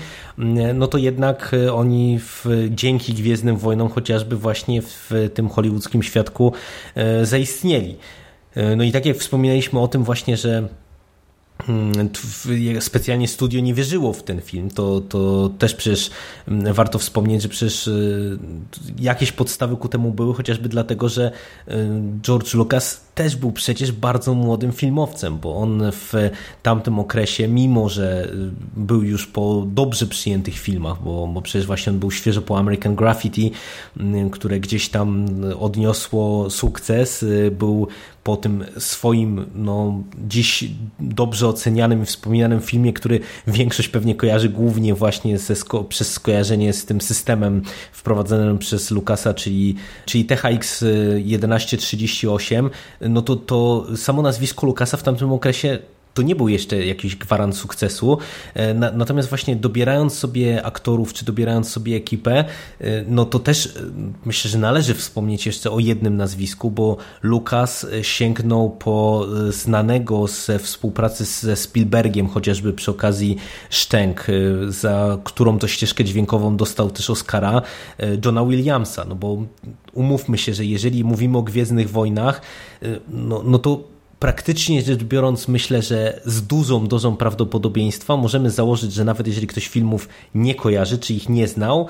no to jednak e, oni w, dzięki Gwiezdnym Wojnom chociażby właśnie w tym hollywoodzkim świadku zaistnieli. No i tak jak wspominaliśmy o tym właśnie, że specjalnie studio nie wierzyło w ten film, to, to też przecież mm, warto wspomnieć, że przecież y, jakieś podstawy ku temu były, chociażby dlatego, że y, George Lucas też był przecież bardzo młodym filmowcem, bo on w tamtym okresie, mimo że y, był już po dobrze przyjętych filmach, bo, bo przecież właśnie on był świeżo po American Graffiti, które gdzieś tam odniosło sukces, był po tym swoim, no, dziś dobrze ocenianym i wspominanym filmie, który większość pewnie kojarzy głównie właśnie ze sko przez skojarzenie z tym systemem wprowadzonym przez Lucasa, czyli, czyli THX 1138, no to, to samo nazwisko Lucasa w tamtym okresie to nie był jeszcze jakiś gwarant sukcesu. E, natomiast właśnie dobierając sobie aktorów, czy dobierając sobie ekipę, e, no to też e, myślę, że należy wspomnieć jeszcze o jednym nazwisku, bo Lucas sięgnął po znanego ze współpracy ze Spielbergiem, chociażby przy okazji Szczęk, za którą to ścieżkę dźwiękową dostał też Oscara, Johna Williamsa, no bo umówmy się, że jeżeli mówimy o Gwiezdnych Wojnach, no, no to praktycznie rzecz biorąc, myślę, że z dużą dozą prawdopodobieństwa możemy założyć, że nawet jeżeli ktoś filmów nie kojarzy, czy ich nie znał,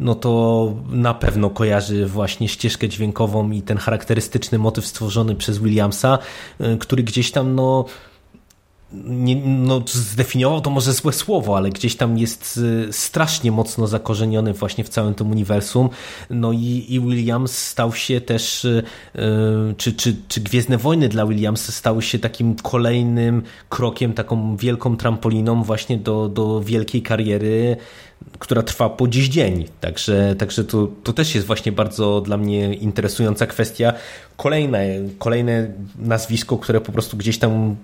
no to na pewno kojarzy właśnie ścieżkę dźwiękową i ten charakterystyczny motyw stworzony przez Williamsa, y, który gdzieś tam no nie, no, zdefiniował to może złe słowo, ale gdzieś tam jest y, strasznie mocno zakorzeniony właśnie w całym tym uniwersum. No i, i Williams stał się też, y, y, czy, czy, czy Gwiezdne Wojny dla Williamsa stały się takim kolejnym krokiem, taką wielką trampoliną właśnie do, do wielkiej kariery która trwa po dziś dzień. Także, także to, to też jest właśnie bardzo dla mnie interesująca kwestia. Kolejne, kolejne nazwisko, które po prostu gdzieś tam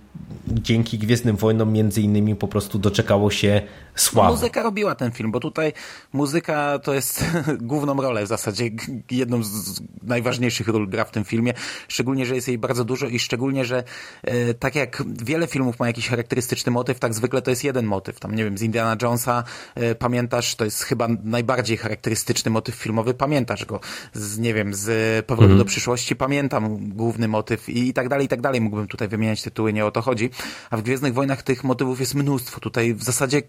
dzięki Gwiezdnym Wojnom między innymi po prostu doczekało się sławy. Muzyka robiła ten film, bo tutaj muzyka to jest główną rolę w zasadzie, jedną z najważniejszych ról gra w tym filmie, szczególnie, że jest jej bardzo dużo i szczególnie, że e, tak jak wiele filmów ma jakiś charakterystyczny motyw, tak zwykle to jest jeden motyw. Tam, nie wiem, z Indiana Jonesa e, pamiętasz, to jest chyba najbardziej charakterystyczny motyw filmowy, pamiętasz go. Z, nie wiem, z Powrotu mhm. do przyszłości pamiętam główny motyw i, i tak dalej, i tak dalej. Mógłbym tutaj wymieniać tytuły, nie o to chodzi. A w Gwiezdnych Wojnach tych motywów jest mnóstwo. Tutaj w zasadzie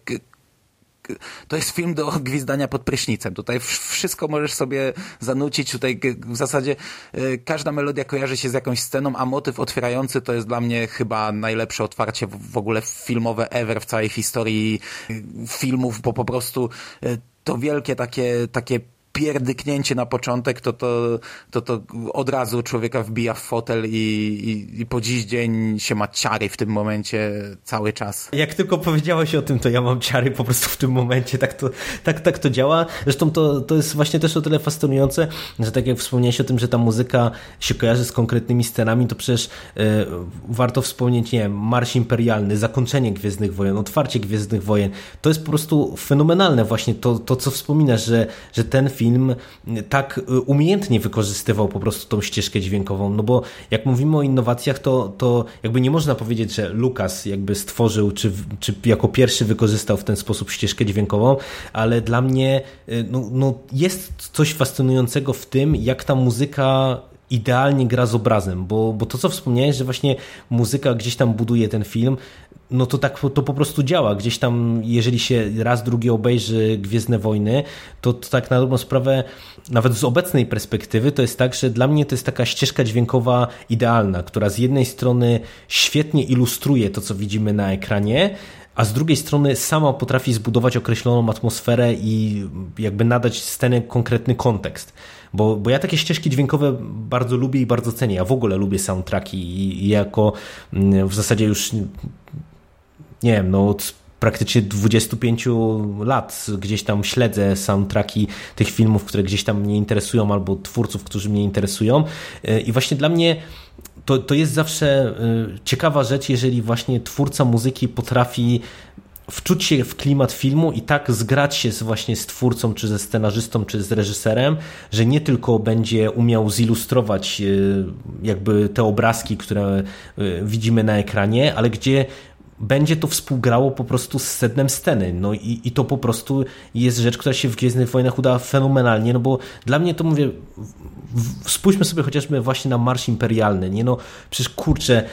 to jest film do gwizdania pod prysznicem. Tutaj wszystko możesz sobie zanucić. Tutaj w zasadzie e, każda melodia kojarzy się z jakąś sceną, a motyw otwierający to jest dla mnie chyba najlepsze otwarcie w ogóle filmowe ever w całej historii e, filmów, bo po prostu e, to wielkie takie, takie pierdyknięcie na początek, to to, to, to od razu człowieka wbija w fotel i, i, i po dziś dzień się ma ciary w tym momencie cały czas. Jak tylko powiedziałeś o tym, to ja mam ciary po prostu w tym momencie, tak to, tak, tak to działa. Zresztą to, to jest właśnie też o tyle fascynujące, że tak jak wspomniałeś o tym, że ta muzyka się kojarzy z konkretnymi scenami, to przecież yy, warto wspomnieć, nie wiem, Marsz Imperialny, zakończenie Gwiezdnych Wojen, otwarcie Gwiezdnych Wojen. To jest po prostu fenomenalne właśnie to, to co wspominasz, że, że ten film film tak y, umiejętnie wykorzystywał po prostu tą ścieżkę dźwiękową, no bo jak mówimy o innowacjach, to, to jakby nie można powiedzieć, że Lucas jakby stworzył, czy, czy jako pierwszy wykorzystał w ten sposób ścieżkę dźwiękową, ale dla mnie y, no, no jest coś fascynującego w tym, jak ta muzyka idealnie gra z obrazem, bo, bo to, co wspomniałeś, że właśnie muzyka gdzieś tam buduje ten film, no to tak to po prostu działa. Gdzieś tam, jeżeli się raz, drugi obejrzy Gwiezdne Wojny, to, to tak na dobrą sprawę, nawet z obecnej perspektywy, to jest tak, że dla mnie to jest taka ścieżka dźwiękowa idealna, która z jednej strony świetnie ilustruje to, co widzimy na ekranie, a z drugiej strony sama potrafi zbudować określoną atmosferę i jakby nadać scenie konkretny kontekst. Bo, bo ja takie ścieżki dźwiękowe bardzo lubię i bardzo cenię. Ja w ogóle lubię soundtracki i, i jako mm, w zasadzie już nie wiem, no od praktycznie 25 lat gdzieś tam śledzę soundtracki tych filmów, które gdzieś tam mnie interesują, albo twórców, którzy mnie interesują. Y, I właśnie dla mnie to, to jest zawsze y, ciekawa rzecz, jeżeli właśnie twórca muzyki potrafi wczuć się w klimat filmu i tak zgrać się z, właśnie z twórcą, czy ze scenarzystą, czy z reżyserem, że nie tylko będzie umiał zilustrować y, jakby te obrazki, które widzimy na ekranie, ale gdzie będzie to współgrało po prostu z sednem sceny. No i, i to po prostu jest rzecz, która się w Gwiezdnych Wojnach uda fenomenalnie, no bo dla mnie to mówię, spójrzmy sobie chociażby właśnie na Marsz Imperialny, nie no, przecież kurczę,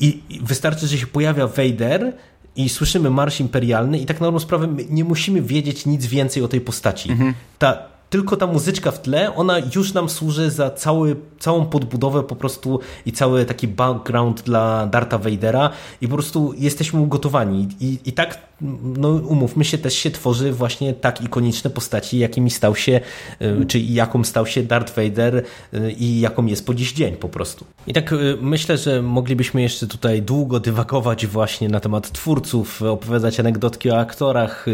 i, i wystarczy, że się pojawia Vader, i słyszymy Marsz Imperialny i tak na dobrą sprawę nie musimy wiedzieć nic więcej o tej postaci. Mhm. Ta, tylko ta muzyczka w tle, ona już nam służy za cały, całą podbudowę po prostu i cały taki background dla Darta Vadera i po prostu jesteśmy ugotowani. I, i tak, no umówmy się, też się tworzy właśnie tak ikoniczne postaci, jakimi stał się, y, czy jaką stał się Darth Vader y, i jaką jest po dziś dzień po prostu. I tak y, myślę, że moglibyśmy jeszcze tutaj długo dywagować właśnie na temat twórców, opowiadać anegdotki o aktorach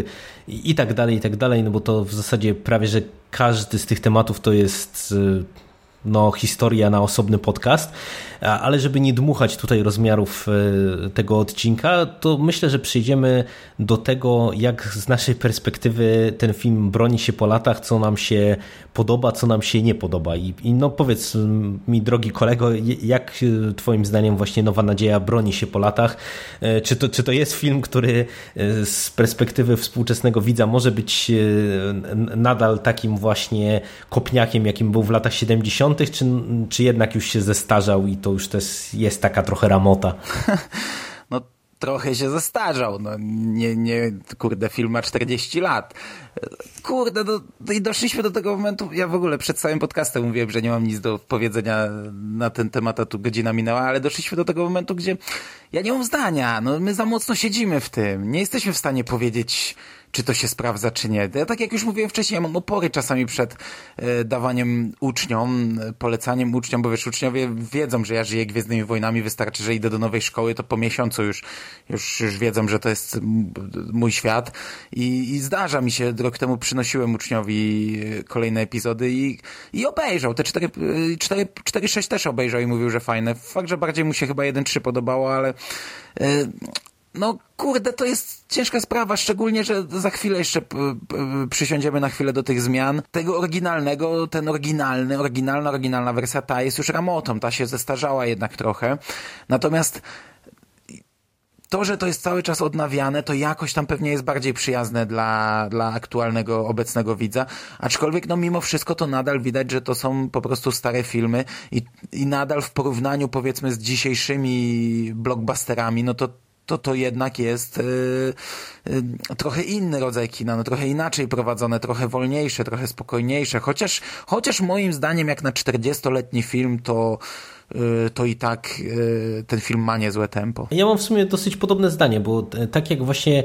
i tak dalej, i tak dalej, no bo to w zasadzie prawie, że każdy z tych tematów to jest y, no, historia na osobny podcast, ale żeby nie dmuchać tutaj rozmiarów e, tego odcinka, to myślę, że przejdziemy do tego, jak z naszej perspektywy ten film broni się po latach, co nam się podoba, co nam się nie podoba. I, i no powiedz mi, drogi kolego, jak e, twoim zdaniem właśnie Nowa Nadzieja broni się po latach? E, czy to, czy to jest film, który z perspektywy współczesnego widza może być nadal takim właśnie kopniakiem, jakim był w latach 70., czy, czy jednak już się zestarzał i to już też jest taka trochę ramota? No trochę się zestarzał. No, nie, nie, kurde, film ma 40 lat. Kurde, no, no, i doszliśmy do tego momentu, ja w ogóle przed całym podcastem mówiłem, że nie mam nic do powiedzenia na ten temat, a tu godzina minęła, ale doszliśmy do tego momentu, gdzie ja nie mam zdania, no my za mocno siedzimy w tym, nie jesteśmy w stanie powiedzieć czy to się sprawdza, czy nie. Ja tak jak już mówiłem wcześniej, ja mam opory czasami przed e, dawaniem uczniom, polecaniem uczniom, bo wiesz, uczniowie wiedzą, że ja żyję Gwiezdnymi Wojnami, wystarczy, że idę do nowej szkoły, to po miesiącu już, już, już wiedzą, że to jest mój świat i, i zdarza mi się, rok temu przynosiłem uczniowi kolejne epizody i, i obejrzał, te 4-6 też obejrzał i mówił, że fajne. Fakt, że bardziej mu się chyba 1-3 podobało, ale e, no kurde, to jest ciężka sprawa, szczególnie, że za chwilę jeszcze przysiądziemy na chwilę do tych zmian. Tego oryginalnego, ten oryginalny, oryginalna, oryginalna wersja ta jest już ramotą, ta się zestarzała jednak trochę. Natomiast to, że to jest cały czas odnawiane, to jakoś tam pewnie jest bardziej przyjazne dla, dla aktualnego, obecnego widza. Aczkolwiek, no mimo wszystko to nadal widać, że to są po prostu stare filmy i, i nadal w porównaniu powiedzmy z dzisiejszymi blockbusterami, no to to to jednak jest yy, yy, trochę inny rodzaj kina, no trochę inaczej prowadzone, trochę wolniejsze, trochę spokojniejsze, chociaż, chociaż moim zdaniem jak na 40-letni film to y, to i tak y, ten film ma niezłe tempo. Ja mam w sumie dosyć podobne zdanie, bo tak jak właśnie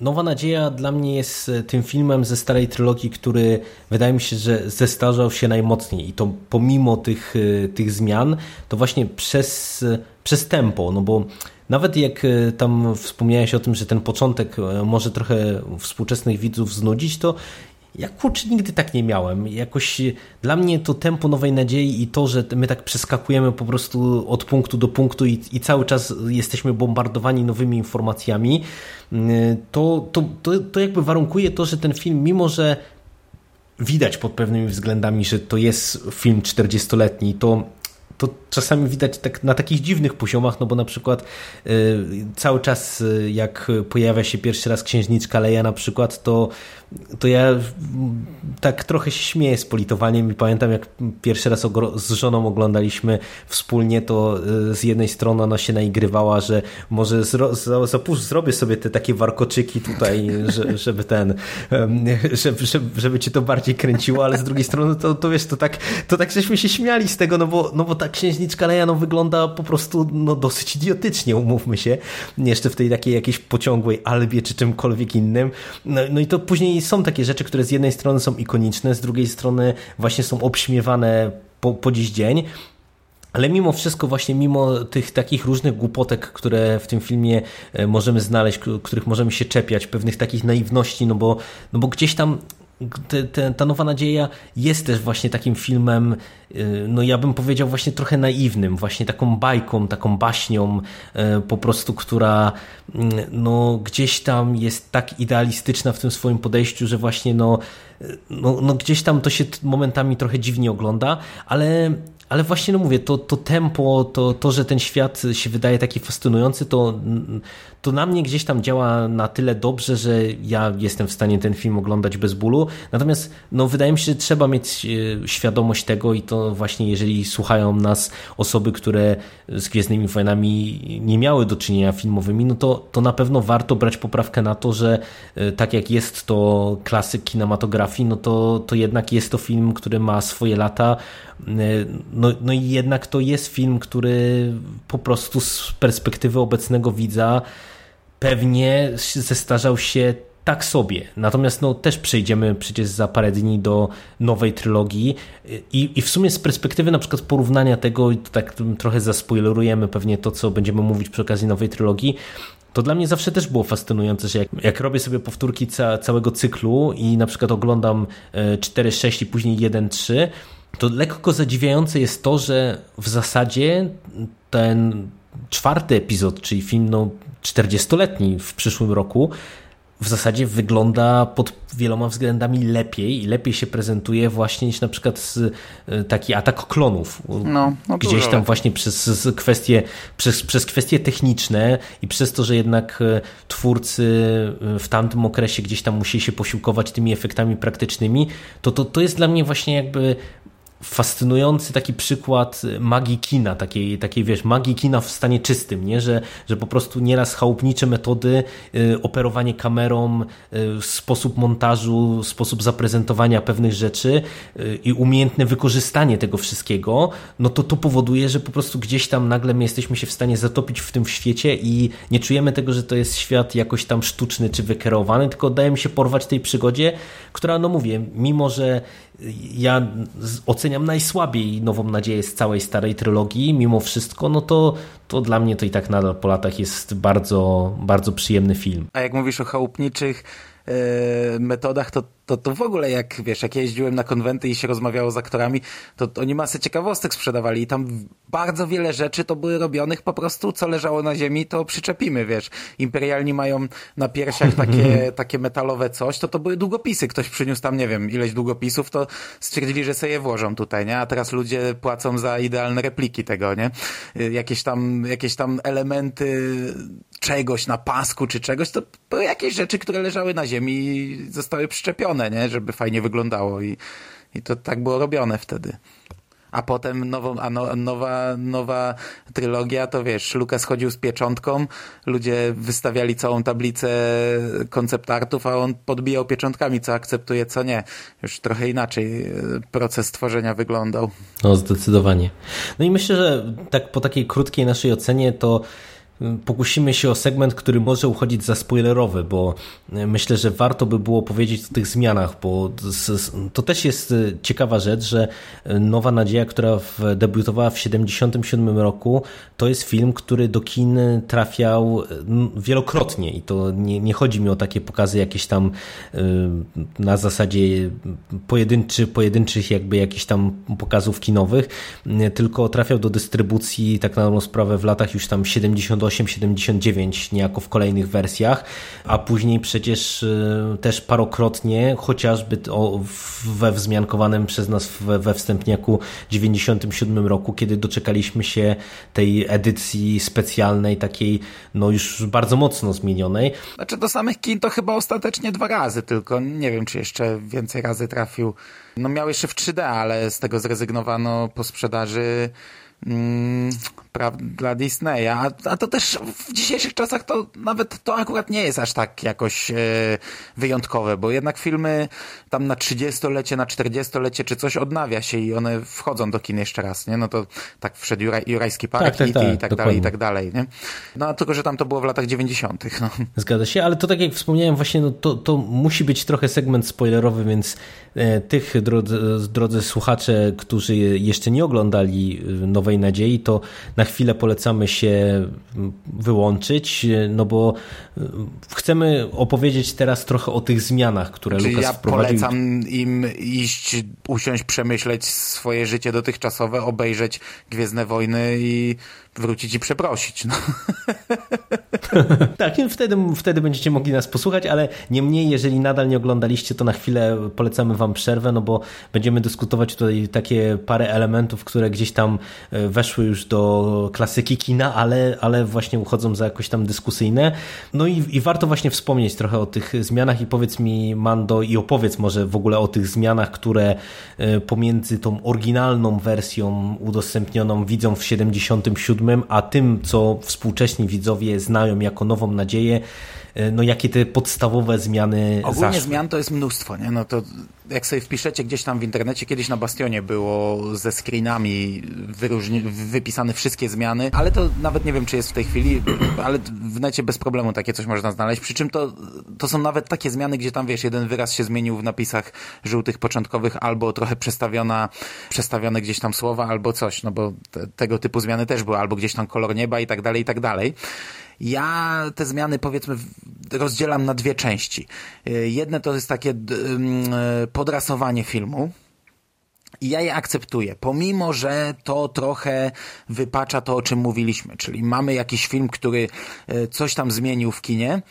Nowa Nadzieja dla mnie jest e, tym filmem ze starej trylogii, który wydaje mi się, że zestarzał się najmocniej i to pomimo tych, e, tych zmian, to właśnie przez, e, przez tempo, no bo nawet jak e, tam wspomniałeś o tym, że ten początek e, może trochę współczesnych widzów znudzić, to ja kurczę nigdy tak nie miałem. Jakoś e, dla mnie to tempo nowej nadziei i to, że my tak przeskakujemy po prostu od punktu do punktu i, i cały czas jesteśmy bombardowani nowymi informacjami, to, to, to, to jakby warunkuje to, że ten film, mimo że widać pod pewnymi względami, że to jest film 40-letni, to to czasami widać tak, na takich dziwnych poziomach, no bo na przykład y, cały czas y, jak pojawia się pierwszy raz księżniczka Leia na przykład, to to ja tak trochę się śmieję z politowaniem i pamiętam jak pierwszy raz z żoną oglądaliśmy wspólnie, to y, z jednej strony ona się naigrywała, że może zro, zrobię sobie te takie warkoczyki tutaj, że, żeby ten, żeby, żeby, żeby cię to bardziej kręciło, ale z drugiej strony to, to wiesz, to tak, to tak żeśmy się śmiali z tego, no bo, no bo ta księżniczka Leia no, wygląda po prostu no, dosyć idiotycznie, umówmy się, jeszcze w tej takiej jakiejś pociągłej albie czy czymkolwiek innym. No, no i to później są takie rzeczy, które z jednej strony są ikoniczne, z drugiej strony właśnie są obśmiewane po, po dziś dzień. Ale mimo wszystko, właśnie mimo tych takich różnych głupotek, które w tym filmie e, możemy znaleźć, których możemy się czepiać, pewnych takich naiwności, no bo, no bo gdzieś tam te, te, ta Nowa Nadzieja jest też właśnie takim filmem, y, no ja bym powiedział właśnie trochę naiwnym, właśnie taką bajką, taką baśnią y, po prostu, która y, no gdzieś tam jest tak idealistyczna w tym swoim podejściu, że właśnie no, no, no gdzieś tam to się momentami trochę dziwnie ogląda, ale ale właśnie, no mówię, to, to tempo, to, to, że ten świat się wydaje taki fascynujący, to, to na mnie gdzieś tam działa na tyle dobrze, że ja jestem w stanie ten film oglądać bez bólu. Natomiast no, wydaje mi się, że trzeba mieć e, świadomość tego i to właśnie jeżeli słuchają nas osoby, które z Gwiezdnymi Wojnami nie miały do czynienia filmowymi, no to, to na pewno warto brać poprawkę na to, że e, tak jak jest to klasyk kinematografii, no to, to jednak jest to film, który ma swoje lata. E, no, no i jednak to jest film, który po prostu z perspektywy obecnego widza pewnie zestarzał się tak sobie. Natomiast no, też przejdziemy przecież za parę dni do nowej trylogii i, i w sumie z perspektywy na przykład porównania tego, tak trochę zaspoilerujemy pewnie to, co będziemy mówić przy okazji nowej trylogii, to dla mnie zawsze też było fascynujące, że jak, jak robię sobie powtórki ca, całego cyklu i na przykład oglądam 4, e, 6 i później 1, 3, to lekko zadziwiające jest to, że w zasadzie ten czwarty epizod, czyli film no, 40-letni w przyszłym roku, w zasadzie wygląda pod wieloma względami lepiej i lepiej się prezentuje właśnie niż na przykład e, taki atak klonów. No, no Gdzieś tam lepiej. właśnie przez kwestie, przez, przez kwestie techniczne i przez to, że jednak e, twórcy e, w tamtym okresie gdzieś tam musieli się posiłkować tymi efektami praktycznymi, to, to, to jest dla mnie właśnie jakby fascynujący taki przykład magii kina, takiej, takiej wiesz, magii kina w stanie czystym, nie? Że, że po prostu nieraz chałupnicze metody, y, operowanie kamerą, y, sposób montażu, sposób zaprezentowania pewnych rzeczy y, i umiejętne wykorzystanie tego wszystkiego, no to to powoduje, że po prostu gdzieś tam nagle my jesteśmy się w stanie zatopić w tym świecie i nie czujemy tego, że to jest świat jakoś tam sztuczny czy wykerowany, tylko dajemy się porwać tej przygodzie, która, no mówię, mimo że ja oceniam najsłabiej Nową Nadzieję z całej starej trylogii, mimo wszystko, no to, to dla mnie to i tak nadal po latach jest bardzo, bardzo przyjemny film. A jak mówisz o chałupniczych yy, metodach, to to, to w ogóle jak, wiesz, jak jeździłem na konwenty i się rozmawiało z aktorami, to, to oni masę ciekawostek sprzedawali i tam bardzo wiele rzeczy to były robionych po prostu, co leżało na ziemi, to przyczepimy, wiesz. Imperialni mają na piersiach takie, takie metalowe coś, to to były długopisy. Ktoś przyniósł tam, nie wiem, ileś długopisów, to stwierdzili, że sobie je włożą tutaj, nie? A teraz ludzie płacą za idealne repliki tego, nie? Jakieś tam, jakieś tam elementy czegoś na pasku czy czegoś, to były jakieś rzeczy, które leżały na ziemi i zostały przyczepione nie? Żeby fajnie wyglądało i, i to tak było robione wtedy. A potem nową, a no, nowa, nowa trylogia, to wiesz, Lukas chodził z pieczątką, ludzie wystawiali całą tablicę koncept artów, a on podbijał pieczątkami, co akceptuje, co nie. Już trochę inaczej e, proces tworzenia wyglądał. No, zdecydowanie. No i myślę, że tak po takiej krótkiej naszej ocenie to pokusimy się o segment, który może uchodzić za spoilerowy, bo e, myślę, że warto by było powiedzieć o tych zmianach, bo to też jest e, ciekawa rzecz, że e, Nowa Nadzieja, która debiutowała w 1977 roku, to jest film, który do kin trafiał wielokrotnie. I to nie, nie chodzi mi o takie pokazy jakieś tam na zasadzie pojedynczy, pojedynczych jakby jakichś tam pokazów kinowych, tylko trafiał do dystrybucji tak na dobrą sprawę w latach już tam 70 78-79 niejako w kolejnych wersjach, a później przecież y, też parokrotnie, chociażby we wzmiankowanym przez nas we wstępniaku 97 roku, kiedy doczekaliśmy się tej edycji specjalnej, takiej no już bardzo mocno zmienionej. Znaczy do samych kin to chyba ostatecznie dwa razy tylko, nie wiem czy jeszcze więcej razy trafił. No miał jeszcze w 3D, ale z tego zrezygnowano po sprzedaży mm, dla Disneya, a, a, to też w dzisiejszych czasach to nawet to akurat nie jest aż tak jakoś e, wyjątkowe, bo jednak filmy tam na 30-lecie, na 40-lecie czy coś odnawia się i one wchodzą do kin jeszcze raz, nie? No to tak wszedł Juraj, Jurajski Park tak, tak, tak, i tak dalej, i tak dalej, nie? No a tylko, że tam to było w latach 90. No. Zgadza się, ale to tak jak wspomniałem właśnie, no to, to musi być trochę segment spoilerowy, więc e, tych, drodzy, drodzy słuchacze, którzy jeszcze nie oglądali e, Nowej Nadziei, to na chwilę polecamy się wyłączyć, no bo e, chcemy opowiedzieć teraz trochę o tych zmianach, które Czyli Lukas ja wprowadził. polecam im iść, usiąść, przemyśleć swoje życie dotychczasowe, obejrzeć Gwiezdne Wojny i wrócić i przeprosić. No. tak, wtedy, wtedy będziecie mogli nas posłuchać, ale niemniej, jeżeli nadal nie oglądaliście, to na chwilę polecamy wam przerwę, no bo będziemy dyskutować tutaj takie parę elementów, które gdzieś tam e, weszły już do klasyki kina, ale, ale właśnie uchodzą za jakoś tam dyskusyjne. No i, i warto właśnie wspomnieć trochę o tych zmianach i powiedz mi, Mando, i opowiedz może w ogóle o tych zmianach, które e, pomiędzy tą oryginalną wersją udostępnioną widzą w 77 a tym, co współcześni widzowie znają jako nową nadzieję, no jakie te podstawowe zmiany Ogólnie zaszły. zmian to jest mnóstwo, nie? No to jak sobie wpiszecie gdzieś tam w internecie, kiedyś na Bastionie było ze screenami wyróżni- wypisane wszystkie zmiany, ale to nawet nie wiem, czy jest w tej chwili, ale w necie bez problemu takie coś można znaleźć, przy czym to, to są nawet takie zmiany, gdzie tam wiesz, jeden wyraz się zmienił w napisach żółtych początkowych, albo trochę przestawiona, przestawione gdzieś tam słowa, albo coś, no bo te, tego typu zmiany też były, albo gdzieś tam kolor nieba i tak dalej, i tak dalej. Ja te zmiany powiedzmy rozdzielam na dwie części. Jedne to jest takie podrasowanie filmu, I ja je akceptuję, pomimo że to trochę wypacza to, o czym mówiliśmy. Czyli mamy jakiś film, który e, coś tam zmienił w kinie,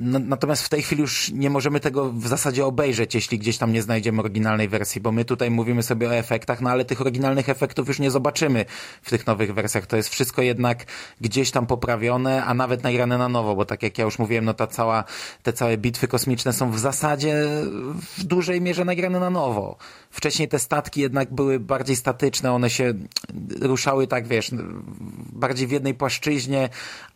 Natomiast w tej chwili już nie możemy tego w zasadzie obejrzeć, jeśli gdzieś tam nie znajdziemy oryginalnej wersji, bo my tutaj mówimy sobie o efektach, no ale tych oryginalnych efektów już nie zobaczymy w tych nowych wersjach. To jest wszystko jednak gdzieś tam poprawione, a nawet nagrane na nowo, bo tak jak ja już mówiłem, no ta cała, te całe bitwy kosmiczne są w zasadzie w dużej mierze nagrane na nowo. Wcześniej te statki jednak były bardziej statyczne, one się ruszały tak, wiesz, bardziej w jednej płaszczyźnie,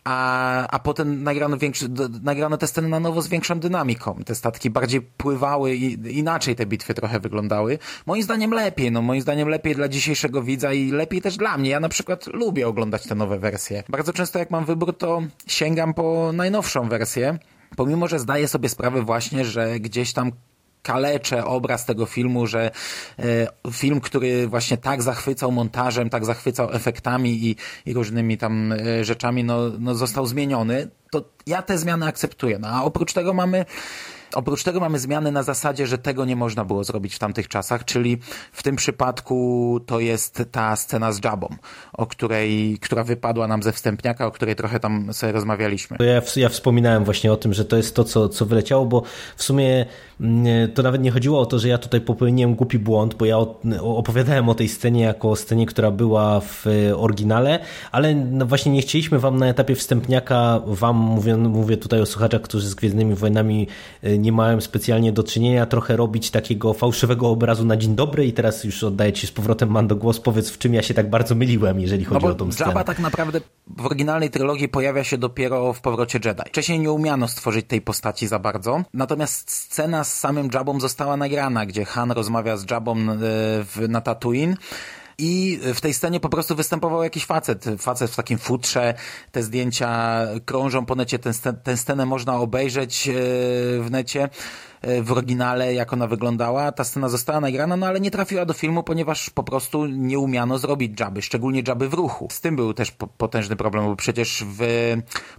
a, a potem nagrano, większy, nagrano te sceny na nowo z większą dynamiką. Te statki bardziej pływały i inaczej te bitwy trochę wyglądały. Moim zdaniem lepiej, no moim zdaniem lepiej dla dzisiejszego widza i lepiej też dla mnie. Ja na przykład lubię oglądać te nowe wersje. Bardzo często jak mam wybór, to sięgam po najnowszą wersję. Pomimo, że zdaję sobie sprawę właśnie, że gdzieś tam kaleczę obraz tego filmu, że e, film, który właśnie tak zachwycał montażem, tak zachwycał efektami i, i różnymi tam e, rzeczami, no, no został zmieniony, to ja te zmiany akceptuję. No, a oprócz tego mamy Oprócz tego mamy zmiany na zasadzie, że tego nie można było zrobić w tamtych czasach, czyli w tym przypadku to jest ta scena z Jabą, o której, która wypadła nam ze wstępniaka, o której trochę tam sobie rozmawialiśmy. Ja, ja wspominałem właśnie o tym, że to jest to, co, co wyleciało, bo w sumie mm, to nawet nie chodziło o to, że ja tutaj popełniłem głupi błąd, bo ja opowiadałem o tej scenie jako o scenie, która była w oryginale, ale no właśnie nie chcieliśmy wam na etapie wstępniaka, wam mówię, mówię tutaj o słuchaczach, którzy z Gwiezdnymi Wojnami y, nie mają specjalnie do czynienia, trochę robić takiego fałszywego obrazu na dzień dobry i teraz już oddaję Ci z powrotem Mando głos. Powiedz, w czym ja się tak bardzo myliłem, jeżeli chodzi no o tą scenę. Jabba tak naprawdę w oryginalnej trylogii pojawia się dopiero w Powrocie Jedi. Wcześniej nie umiano stworzyć tej postaci za bardzo, natomiast scena z samym Jabą została nagrana, gdzie Han rozmawia z Jabą e, na Tatooine i w tej scenie po prostu występował jakiś facet, facet w takim futrze, te zdjęcia krążą po necie, tę scenę można obejrzeć e, w necie w oryginale, jak ona wyglądała. Ta scena została nagrana, no ale nie trafiła do filmu, ponieważ po prostu nie umiano zrobić Jabby, szczególnie Jabby w ruchu. Z tym był też potężny problem, bo przecież w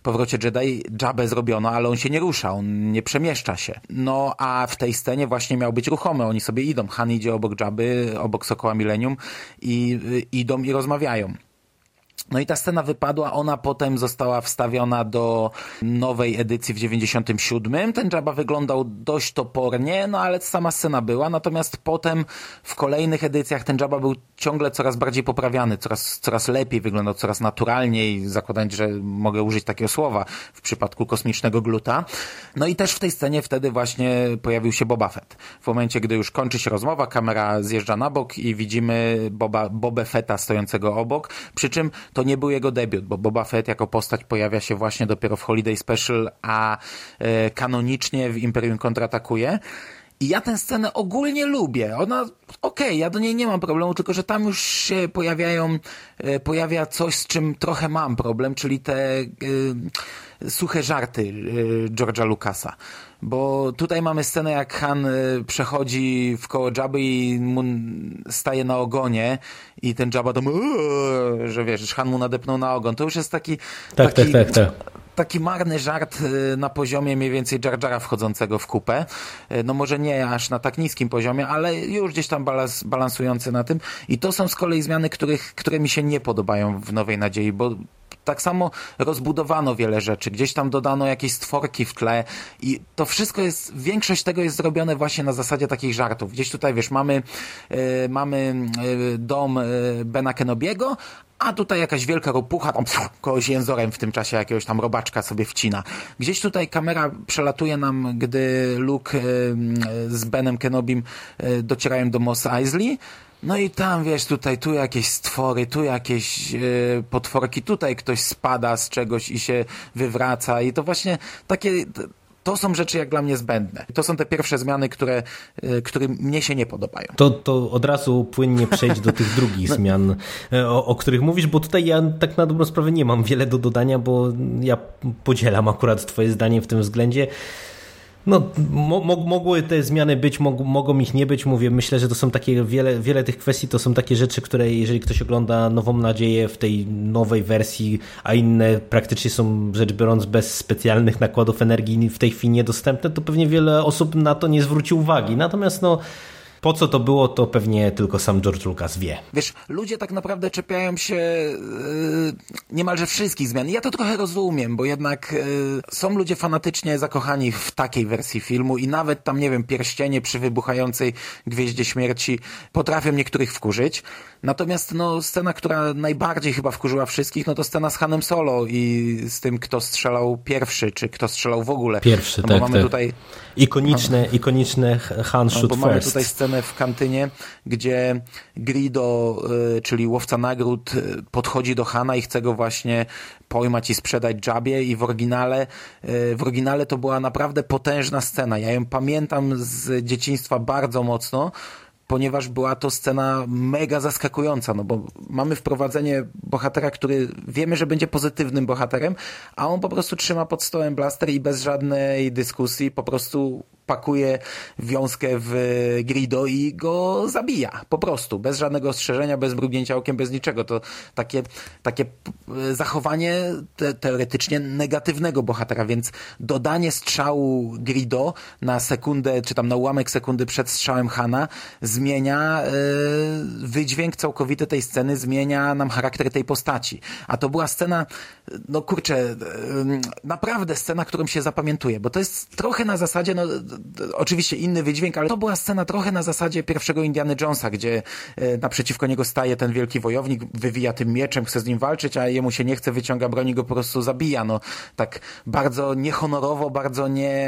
Powrocie Jedi Jabę zrobiono, ale on się nie rusza, on nie przemieszcza się. No a w tej scenie właśnie miał być ruchomy, oni sobie idą. Han idzie obok Jabby, obok Sokoła Millennium i idą i rozmawiają. No i ta scena wypadła, ona potem została wstawiona do nowej edycji w 97. Ten Jabba wyglądał dość topornie, no ale sama scena była, natomiast potem w kolejnych edycjach ten Jabba był ciągle coraz bardziej poprawiany, coraz, coraz lepiej wyglądał, coraz naturalniej, zakładając, że mogę użyć takiego słowa w przypadku kosmicznego gluta. No i też w tej scenie wtedy właśnie pojawił się Boba Fett. W momencie, gdy już kończy się rozmowa, kamera zjeżdża na bok i widzimy Boba, Bobę Fetta stojącego obok, przy czym to nie był jego debiut, bo Boba Fett jako postać pojawia się właśnie dopiero w Holiday Special, a e, kanonicznie w Imperium kontratakuje. I ja tę scenę ogólnie lubię. Ona, okej, okay, ja do niej nie mam problemu, tylko że tam już się pojawiają, e, pojawia coś, z czym trochę mam problem, czyli te e, suche żarty George'a Lucasa. Bo tutaj mamy scenę, jak Han przechodzi w koło Jabby i mu staje na ogonie i ten Jabba tam, że wiesz, Han mu nadepnął na ogon. To już jest taki... Tak, taki, tak, tak, tak taki marny żart na poziomie mniej więcej Jar Jara wchodzącego w kupę. No może nie aż na tak niskim poziomie, ale już gdzieś tam balans, balansujący na tym. I to są z kolei zmiany, których, które mi się nie podobają w Nowej Nadziei, bo tak samo rozbudowano wiele rzeczy, gdzieś tam dodano jakieś stworki w tle i to wszystko jest, większość tego jest zrobione właśnie na zasadzie takich żartów. Gdzieś tutaj, wiesz, mamy, yy, mamy dom Bena Kenobiego, a tutaj jakaś wielka ropucha, tam pff, kogoś jęzorem w tym czasie jakiegoś tam robaczka sobie wcina. Gdzieś tutaj kamera przelatuje nam, gdy Luke z Benem Kenobim docierają do Mos Eisley, no i tam, wiesz, tutaj, tu jakieś stwory, tu jakieś yy, potworki, tutaj ktoś spada z czegoś i się wywraca i to właśnie takie... To są rzeczy jak dla mnie zbędne. To są te pierwsze zmiany, które, yy, które mnie się nie podobają. To, to od razu płynnie przejść do tych drugich no. zmian, e, o, o, których mówisz, bo tutaj ja tak na dobrą sprawę nie mam wiele do dodania, bo ja podzielam akurat twoje zdanie w tym względzie. No, mo mogły te zmiany być, mog mogą ich nie być. Mówię, myślę, że to są takie wiele, wiele tych kwestii, to są takie rzeczy, które jeżeli ktoś ogląda Nową Nadzieję w tej nowej wersji, a inne praktycznie są rzecz biorąc bez specjalnych nakładów energii w tej chwili niedostępne, to pewnie wiele osób na to nie zwróci uwagi. Natomiast no, Po co to było, to pewnie tylko sam George Lucas wie. Wiesz, ludzie tak naprawdę czepiają się yy, niemalże wszystkich zmian. Ja to trochę rozumiem, bo jednak yy, są ludzie fanatycznie zakochani w takiej wersji filmu i nawet tam, nie wiem, pierścienie przy wybuchającej Gwieździe Śmierci potrafią niektórych wkurzyć. Natomiast no, scena, która najbardziej chyba wkurzyła wszystkich, no to scena z Hanem Solo i z tym, kto strzelał pierwszy, czy kto strzelał w ogóle. Pierwszy, no, tak, mamy tak. Tutaj, ikoniczne, no, ikoniczne Han no, shoot bo first. mamy tutaj scenę w kantynie, gdzie Grido, y, czyli łowca nagród, y, podchodzi do Hana i chce go właśnie pojmać i sprzedać Jabie i w oryginale, y, w oryginale to była naprawdę potężna scena. Ja ją pamiętam z dzieciństwa bardzo mocno, ponieważ była to scena mega zaskakująca, no bo mamy wprowadzenie bohatera, który wiemy, że będzie pozytywnym bohaterem, a on po prostu trzyma pod stołem blaster i bez żadnej dyskusji po prostu pakuje wiązkę w Grido i go zabija. Po prostu. Bez żadnego ostrzeżenia, bez mrugnięcia okiem, bez niczego. To takie, takie zachowanie te, teoretycznie negatywnego bohatera, więc dodanie strzału Grido na sekundę, czy tam na ułamek sekundy przed strzałem Hana zmienia yy, wydźwięk całkowity tej sceny, zmienia nam charakter tej postaci. A to była scena, no kurczę, yy, naprawdę scena, którą się zapamiętuje, bo to jest trochę na zasadzie, no oczywiście inny wydźwięk, ale to była scena trochę na zasadzie pierwszego Indiana Jonesa, gdzie e, naprzeciwko niego staje ten wielki wojownik, wywija tym mieczem, chce z nim walczyć, a jemu się nie chce, wyciąga broni, go po prostu zabija. No, tak bardzo niehonorowo, bardzo nie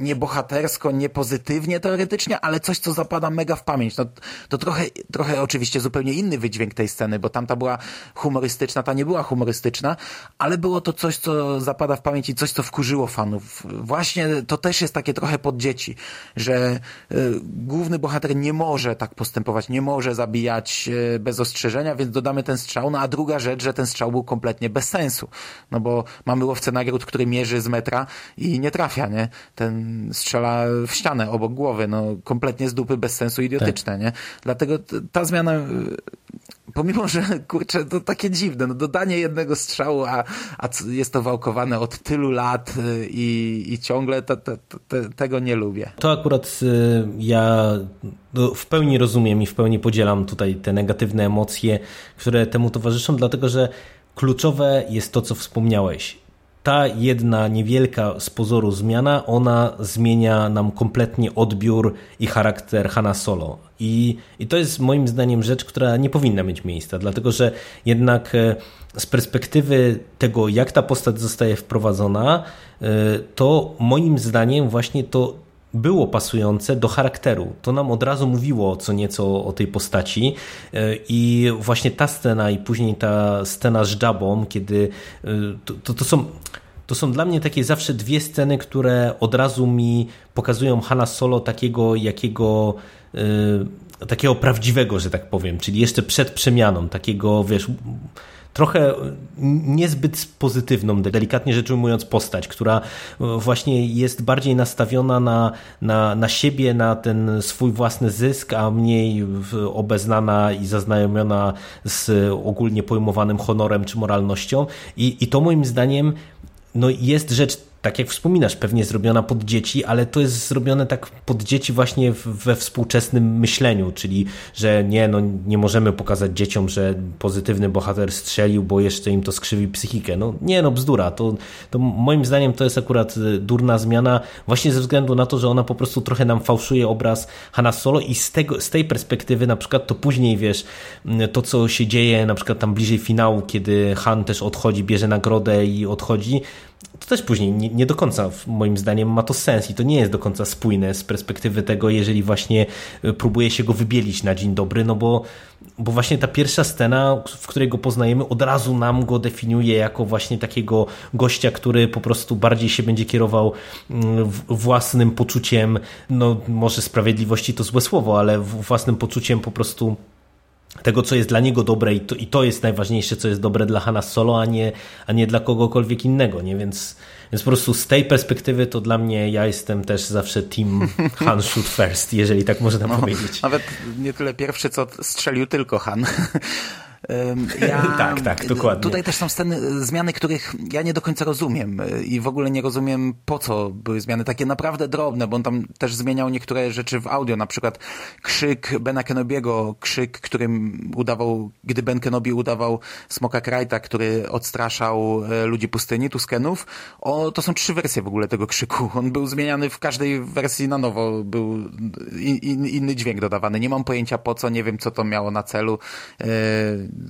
nie bohatersko, nie pozytywnie teoretycznie, ale coś, co zapada mega w pamięć. No, to trochę, trochę oczywiście zupełnie inny wydźwięk tej sceny, bo tamta była humorystyczna, ta nie była humorystyczna, ale było to coś, co zapada w pamięć i coś, co wkurzyło fanów. Właśnie to też jest takie trochę pod dzieci, że y, główny bohater nie może tak postępować, nie może zabijać y, bez ostrzeżenia, więc dodamy ten strzał. No a druga rzecz, że ten strzał był kompletnie bez sensu. No bo mamy łowcę nagród, który mierzy z metra i nie trafia, nie? Ten strzela w ścianę obok głowy, no kompletnie z dupy, bez sensu, idiotyczne, tak. nie? Dlatego ta zmiana pomimo, że kurczę, to takie dziwne, no dodanie jednego strzału, a, a jest to wałkowane od tylu lat i, i ciągle to, to, to, tego nie lubię. To akurat y, ja no, w pełni rozumiem i w pełni podzielam tutaj te negatywne emocje, które temu towarzyszą, dlatego że kluczowe jest to, co wspomniałeś ta jedna niewielka z pozoru zmiana, ona zmienia nam kompletnie odbiór i charakter Hanna Solo. I, I to jest moim zdaniem rzecz, która nie powinna mieć miejsca, dlatego że jednak e, z perspektywy tego, jak ta postać zostaje wprowadzona, e, to moim zdaniem właśnie to było pasujące do charakteru. To nam od razu mówiło co nieco o tej postaci e, i właśnie ta scena i później ta scena z Jabą, kiedy to, to, to są to są dla mnie takie zawsze dwie sceny, które od razu mi pokazują Hanna Solo takiego, jakiego yy, takiego prawdziwego, że tak powiem, czyli jeszcze przed przemianą, takiego, wiesz, trochę niezbyt pozytywną, delikatnie rzecz ujmując, postać, która właśnie jest bardziej nastawiona na, na, na siebie, na ten swój własny zysk, a mniej obeznana i zaznajomiona z ogólnie pojmowanym honorem czy moralnością. I, i to moim zdaniem no jest rzecz, tak jak wspominasz, pewnie zrobiona pod dzieci, ale to jest zrobione tak pod dzieci właśnie we współczesnym myśleniu, czyli że nie, no nie możemy pokazać dzieciom, że pozytywny bohater strzelił, bo jeszcze im to skrzywi psychikę. No nie, no bzdura. To, to moim zdaniem to jest akurat y, durna zmiana, właśnie ze względu na to, że ona po prostu trochę nam fałszuje obraz Hanna Solo i z, tego, z tej perspektywy na przykład to później, wiesz, y, to co się dzieje na przykład tam bliżej finału, kiedy Han też odchodzi, bierze nagrodę i odchodzi, to też później nie, nie, do końca, moim zdaniem, ma to sens i to nie jest do końca spójne z perspektywy tego, jeżeli właśnie y, próbuje się go wybielić na dzień dobry, no bo, bo właśnie ta pierwsza scena, w której go poznajemy, od razu nam go definiuje jako właśnie takiego gościa, który po prostu bardziej się będzie kierował mm, własnym poczuciem, no może sprawiedliwości to złe słowo, ale własnym poczuciem po prostu tego, co jest dla niego dobre i to, i to jest najważniejsze, co jest dobre dla Hanna Solo, a nie, a nie dla kogokolwiek innego, nie? Więc, więc po prostu z tej perspektywy to dla mnie, ja jestem też zawsze team Han shoot first, jeżeli tak można no, powiedzieć. Nawet nie tyle pierwszy, co strzelił tylko Han. Ja, Tak, tak, dokładnie. Tutaj też są sceny, zmiany, których ja nie do końca rozumiem y, i w ogóle nie rozumiem po co były zmiany takie naprawdę drobne, bo on tam też zmieniał niektóre rzeczy w audio, na przykład krzyk Bena Kenobiego, krzyk, którym udawał, gdy Ben Kenobi udawał Smoka Krajta, który odstraszał e, ludzi pustyni, Tuskenów. O, to są trzy wersje w ogóle tego krzyku. On był zmieniany w każdej wersji na nowo, był in, in, inny dźwięk dodawany. Nie mam pojęcia po co, nie wiem co to miało na celu. E,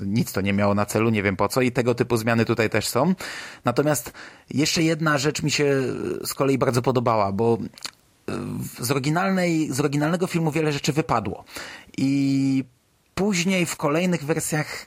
nic to nie miało na celu, nie wiem po co i tego typu zmiany tutaj też są. Natomiast jeszcze jedna rzecz mi się z kolei bardzo podobała, bo z, oryginalnej, z oryginalnego filmu wiele rzeczy wypadło. I później w kolejnych wersjach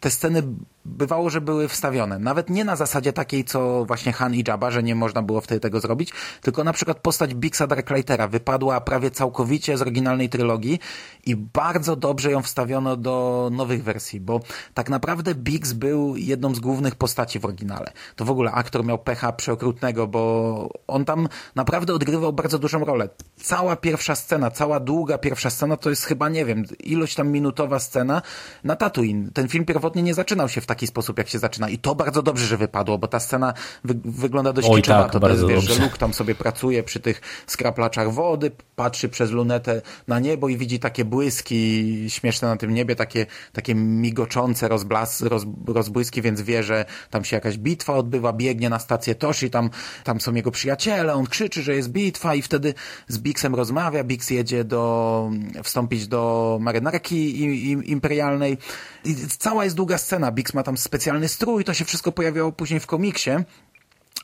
te sceny bywało, że były wstawione. Nawet nie na zasadzie takiej, co właśnie Han i Jabba, że nie można było wtedy tego zrobić, tylko na przykład postać Bixa Darklightera wypadła prawie całkowicie z oryginalnej trylogii i bardzo dobrze ją wstawiono do nowych wersji, bo tak naprawdę Bix był jedną z głównych postaci w oryginale. To w ogóle aktor miał pecha przeokrutnego, bo on tam naprawdę odgrywał bardzo dużą rolę. Cała pierwsza scena, cała długa pierwsza scena to jest chyba, nie wiem, ilość tam minutowa scena na Tatooine. Ten film pierwotnie nie zaczynał się w taki sposób, jak się zaczyna. I to bardzo dobrze, że wypadło, bo ta scena wy wygląda dość Oj, tak, to jest, wiesz, że Luke tam sobie pracuje przy tych skraplaczach wody, patrzy przez lunetę na niebo i widzi takie błyski śmieszne na tym niebie, takie, takie migoczące rozblas, roz, rozbłyski, więc wie, że tam się jakaś bitwa odbywa, biegnie na stację Toshi, tam, tam są jego przyjaciele, on krzyczy, że jest bitwa i wtedy z Bixem rozmawia, Bix jedzie do, wstąpić do marynarki imperialnej i cała jest długa scena, Bix ma tam specjalny strój, to się wszystko pojawiało później w komiksie,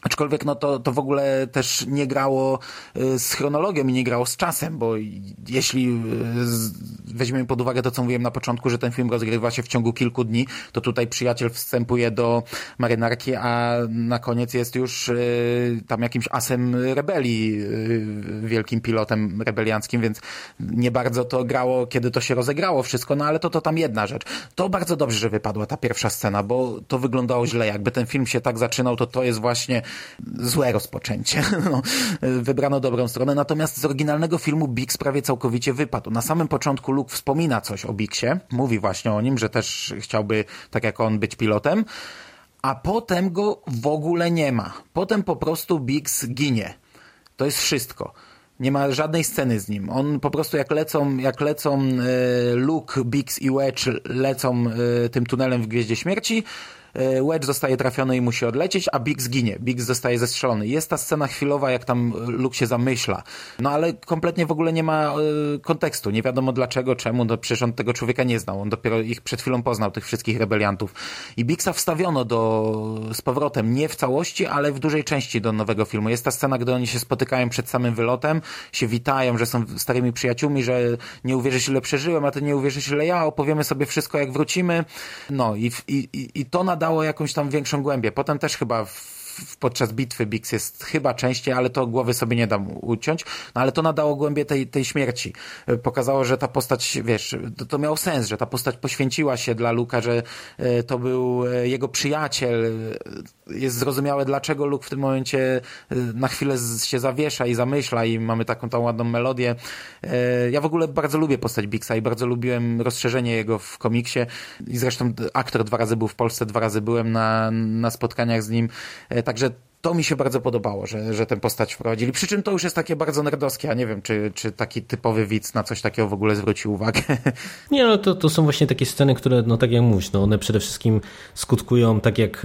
Aczkolwiek no to, to w ogóle też nie grało y, z chronologią i nie grało z czasem, bo jeśli y, weźmiemy pod uwagę to, co mówiłem na początku, że ten film rozgrywa się w ciągu kilku dni, to tutaj przyjaciel wstępuje do marynarki, a na koniec jest już y, tam jakimś asem rebelii, wielkim pilotem rebelianckim, więc nie bardzo to grało, kiedy to się rozegrało wszystko, no ale to to tam jedna rzecz. To bardzo dobrze, że wypadła ta pierwsza scena, bo to wyglądało źle. Jakby ten film się tak zaczynał, to to jest właśnie złe rozpoczęcie. No, wybrano dobrą stronę. Natomiast z oryginalnego filmu Bix prawie całkowicie wypadł. Na samym początku Luke wspomina coś o Bixie, mówi właśnie o nim, że też chciałby, tak jak on, być pilotem, a potem go w ogóle nie ma. Potem po prostu Bix ginie. To jest wszystko. Nie ma żadnej sceny z nim. On po prostu jak lecą, jak lecą e, Luke, Bix i Wedge lecą e, tym tunelem w Gwieździe Śmierci, Wedge zostaje trafiony i musi odlecieć, a Bix ginie. Bix zostaje zestrzelony. Jest ta scena chwilowa, jak tam Luke się zamyśla. No ale kompletnie w ogóle nie ma e, kontekstu. Nie wiadomo dlaczego, czemu. No przecież on tego człowieka nie znał. On dopiero ich przed chwilą poznał, tych wszystkich rebeliantów. I Bixa wstawiono do, z powrotem, nie w całości, ale w dużej części do nowego filmu. Jest ta scena, gdy oni się spotykają przed samym wylotem, się witają, że są starymi przyjaciółmi, że nie uwierzysz ile przeżyłem, a ty nie uwierzysz ile ja, opowiemy sobie wszystko jak wrócimy. No i, i, i- to nadało jakąś tam większą głębię. Potem też chyba w, podczas bitwy Bix jest chyba częściej, ale to głowy sobie nie dam uciąć, no ale to nadało głębię tej, tej śmierci. E, Pokazało, że ta postać, wiesz, to, to miało sens, że ta postać poświęciła się dla Luka, że e, to był e, jego przyjaciel. Jest zrozumiałe, dlaczego Luke w tym momencie e, na chwilę się zawiesza i zamyśla i mamy taką tą ładną melodię. E, Ja w ogóle bardzo lubię postać Bixa i bardzo lubiłem rozszerzenie jego w komiksie i zresztą aktor dwa razy był w Polsce, dwa razy byłem na, na spotkaniach z nim, E, także to mi się bardzo podobało, że, że tę postać wprowadzili. Przy czym to już jest takie bardzo nerdowskie, a nie wiem, czy, czy taki typowy widz na coś takiego w ogóle zwrócił uwagę. Nie, no to, to są właśnie takie sceny, które, no tak jak mówisz, no one przede wszystkim skutkują tak jak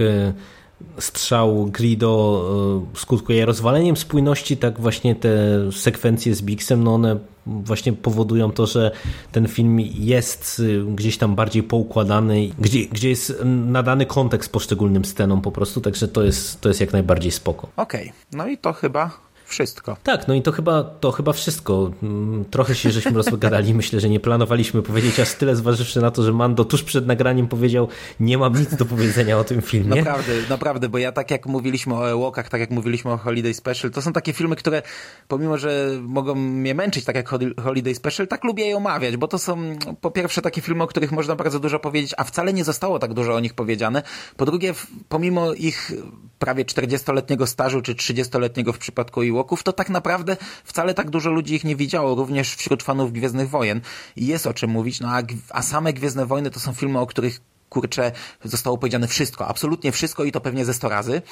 strzał Grido e, skutkuje rozwaleniem spójności, tak właśnie te sekwencje z Bixem, no one właśnie powodują to, że ten film jest e, gdzieś tam bardziej poukładany, gdzie, gdzie jest nadany kontekst poszczególnym scenom po prostu, także to jest, to jest jak najbardziej spoko. Okej, no i to chyba wszystko. Tak, no i to chyba, to chyba wszystko. Mm, Trochę się żeśmy rozgadali. Myślę, że nie planowaliśmy powiedzieć aż tyle, zważywszy na to, że Mando tuż przed nagraniem powiedział, nie mam nic do powiedzenia o tym filmie. Naprawdę, naprawdę, bo ja tak jak mówiliśmy o Ewokach, tak jak mówiliśmy o Holiday Special, to są takie filmy, które pomimo, że mogą mnie męczyć, tak jak Holi- Holiday Special, tak lubię je omawiać, bo to są po pierwsze takie filmy, o których można bardzo dużo powiedzieć, a wcale nie zostało tak dużo o nich powiedziane. Po drugie, pomimo ich prawie 40-letniego stażu, czy 30-letniego w przypadku Ewoków, to tak naprawdę wcale tak dużo ludzi ich nie widziało, również wśród fanów Gwiezdnych Wojen. I jest o czym mówić, no a, a same Gwiezdne Wojny to są filmy, o których kurczę, zostało powiedziane wszystko, absolutnie wszystko i to pewnie ze sto razy.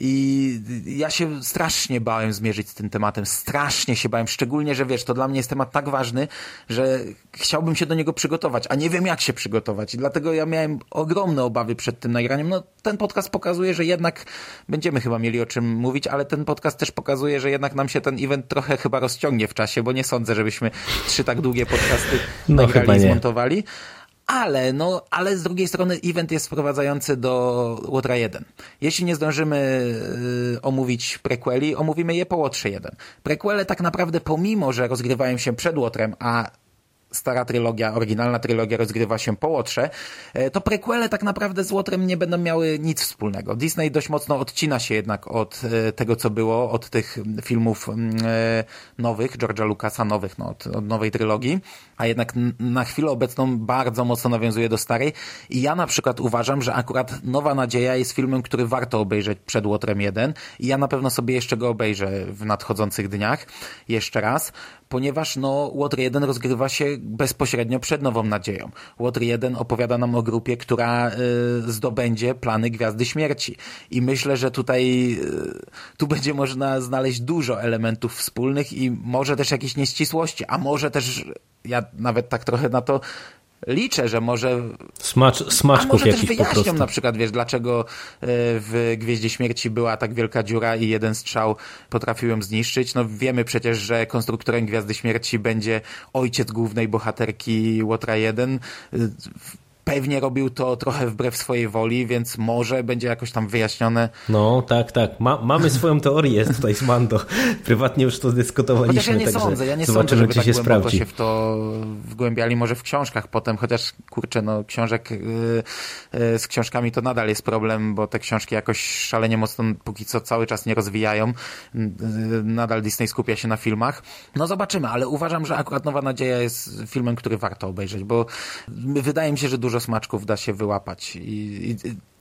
I ja się strasznie bałem zmierzyć z tym tematem, strasznie się bałem, szczególnie, że wiesz, to dla mnie jest temat tak ważny, że chciałbym się do niego przygotować, a nie wiem jak się przygotować i dlatego ja miałem ogromne obawy przed tym nagraniem. No ten podcast pokazuje, że jednak będziemy chyba mieli o czym mówić, ale ten podcast też pokazuje, że jednak nam się ten event trochę chyba rozciągnie w czasie, bo nie sądzę, żebyśmy trzy tak długie podcasty No, nagrali i zmontowali. Ale, no, ale z drugiej strony event jest wprowadzający do Łotra 1. Jeśli nie zdążymy y, omówić prequeli, omówimy je po Łotrze 1. Prequele tak naprawdę pomimo, że rozgrywają się przed Łotrem, a stara trylogia, oryginalna trylogia rozgrywa się po Łotrze, e, to prequele tak naprawdę z Łotrem nie będą miały nic wspólnego. Disney dość mocno odcina się jednak od e, tego, co było, od tych filmów mm, e, nowych, George'a Lucasa, nowych, no, od, od nowej trylogii, a jednak na chwilę obecną bardzo mocno nawiązuje do starej. I ja na przykład uważam, że akurat Nowa Nadzieja jest filmem, który warto obejrzeć przed Łotrem 1 i ja na pewno sobie jeszcze go obejrzę w nadchodzących dniach, jeszcze raz, ponieważ no, Łotr 1 rozgrywa się bezpośrednio przed Nową Nadzieją. Łotr 1 opowiada nam o grupie, która y, zdobędzie plany Gwiazdy Śmierci. I myślę, że tutaj y, tu będzie można znaleźć dużo elementów wspólnych i może też jakieś nieścisłości, a może też, ja nawet tak trochę na to liczę, że może Smacz, smaczków może też jakichś po wyjaśnią prostu. na przykład, wiesz, dlaczego e, w Gwieździe Śmierci była tak wielka dziura i jeden strzał potrafił ją zniszczyć. No wiemy przecież, że konstruktorem Gwiazdy Śmierci będzie ojciec głównej bohaterki Łotra 1. Pewnie robił to trochę wbrew swojej woli, więc może będzie jakoś tam wyjaśnione. No, tak, tak. Ma, mamy swoją teorię tutaj z Mando. Prprywatnie już to dyskutowaliśmy, Chociaż ja nie sądzę, ja nie sądzę, żeby czy tak się sprawdzi. się w to wgłębiali, może w książkach potem, chociaż kurczę, no książek yy, z książkami to nadal jest problem, bo te książki jakoś szalenie mocno póki co cały czas nie rozwijają. Yy, nadal Disney skupia się na filmach. No zobaczymy, ale uważam, że akurat Nowa Nadzieja jest filmem, który warto obejrzeć, bo wydaje mi się, że dużo smaczków da się wyłapać i, i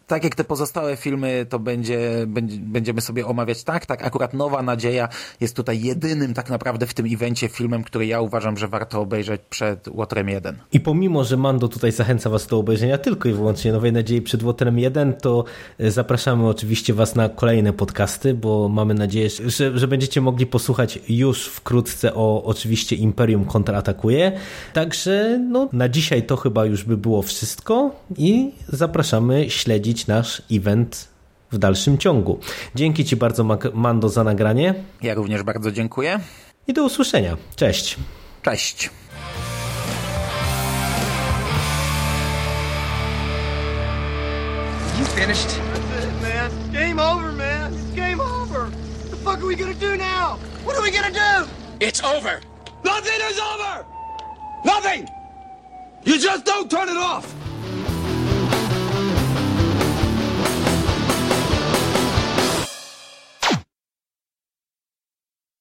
tak jak te pozostałe filmy, to będzie, będzie, będziemy sobie omawiać tak, tak, akurat Nowa Nadzieja jest tutaj jedynym tak naprawdę w tym evencie filmem, który ja uważam, że warto obejrzeć przed Łotrem 1. I pomimo, że Mando tutaj zachęca Was do obejrzenia tylko i wyłącznie Nowej Nadziei przed Łotrem 1, to e, zapraszamy oczywiście Was na kolejne podcasty, bo mamy nadzieję, że, że będziecie mogli posłuchać już wkrótce o oczywiście Imperium kontratakuje. Także no, na dzisiaj to chyba już by było wszystko i zapraszamy śledzić nasz event w dalszym ciągu. Dzięki Ci bardzo, Mando, za nagranie Ja również bardzo dziękuję. i do usłyszenia. Cześć. Cześć. You finished? That's it, man. Game over, man. It's game over. What the fuck are we gonna do now? What are we gonna do? It's over. Nothing is over! Nothing! You just don't turn it off!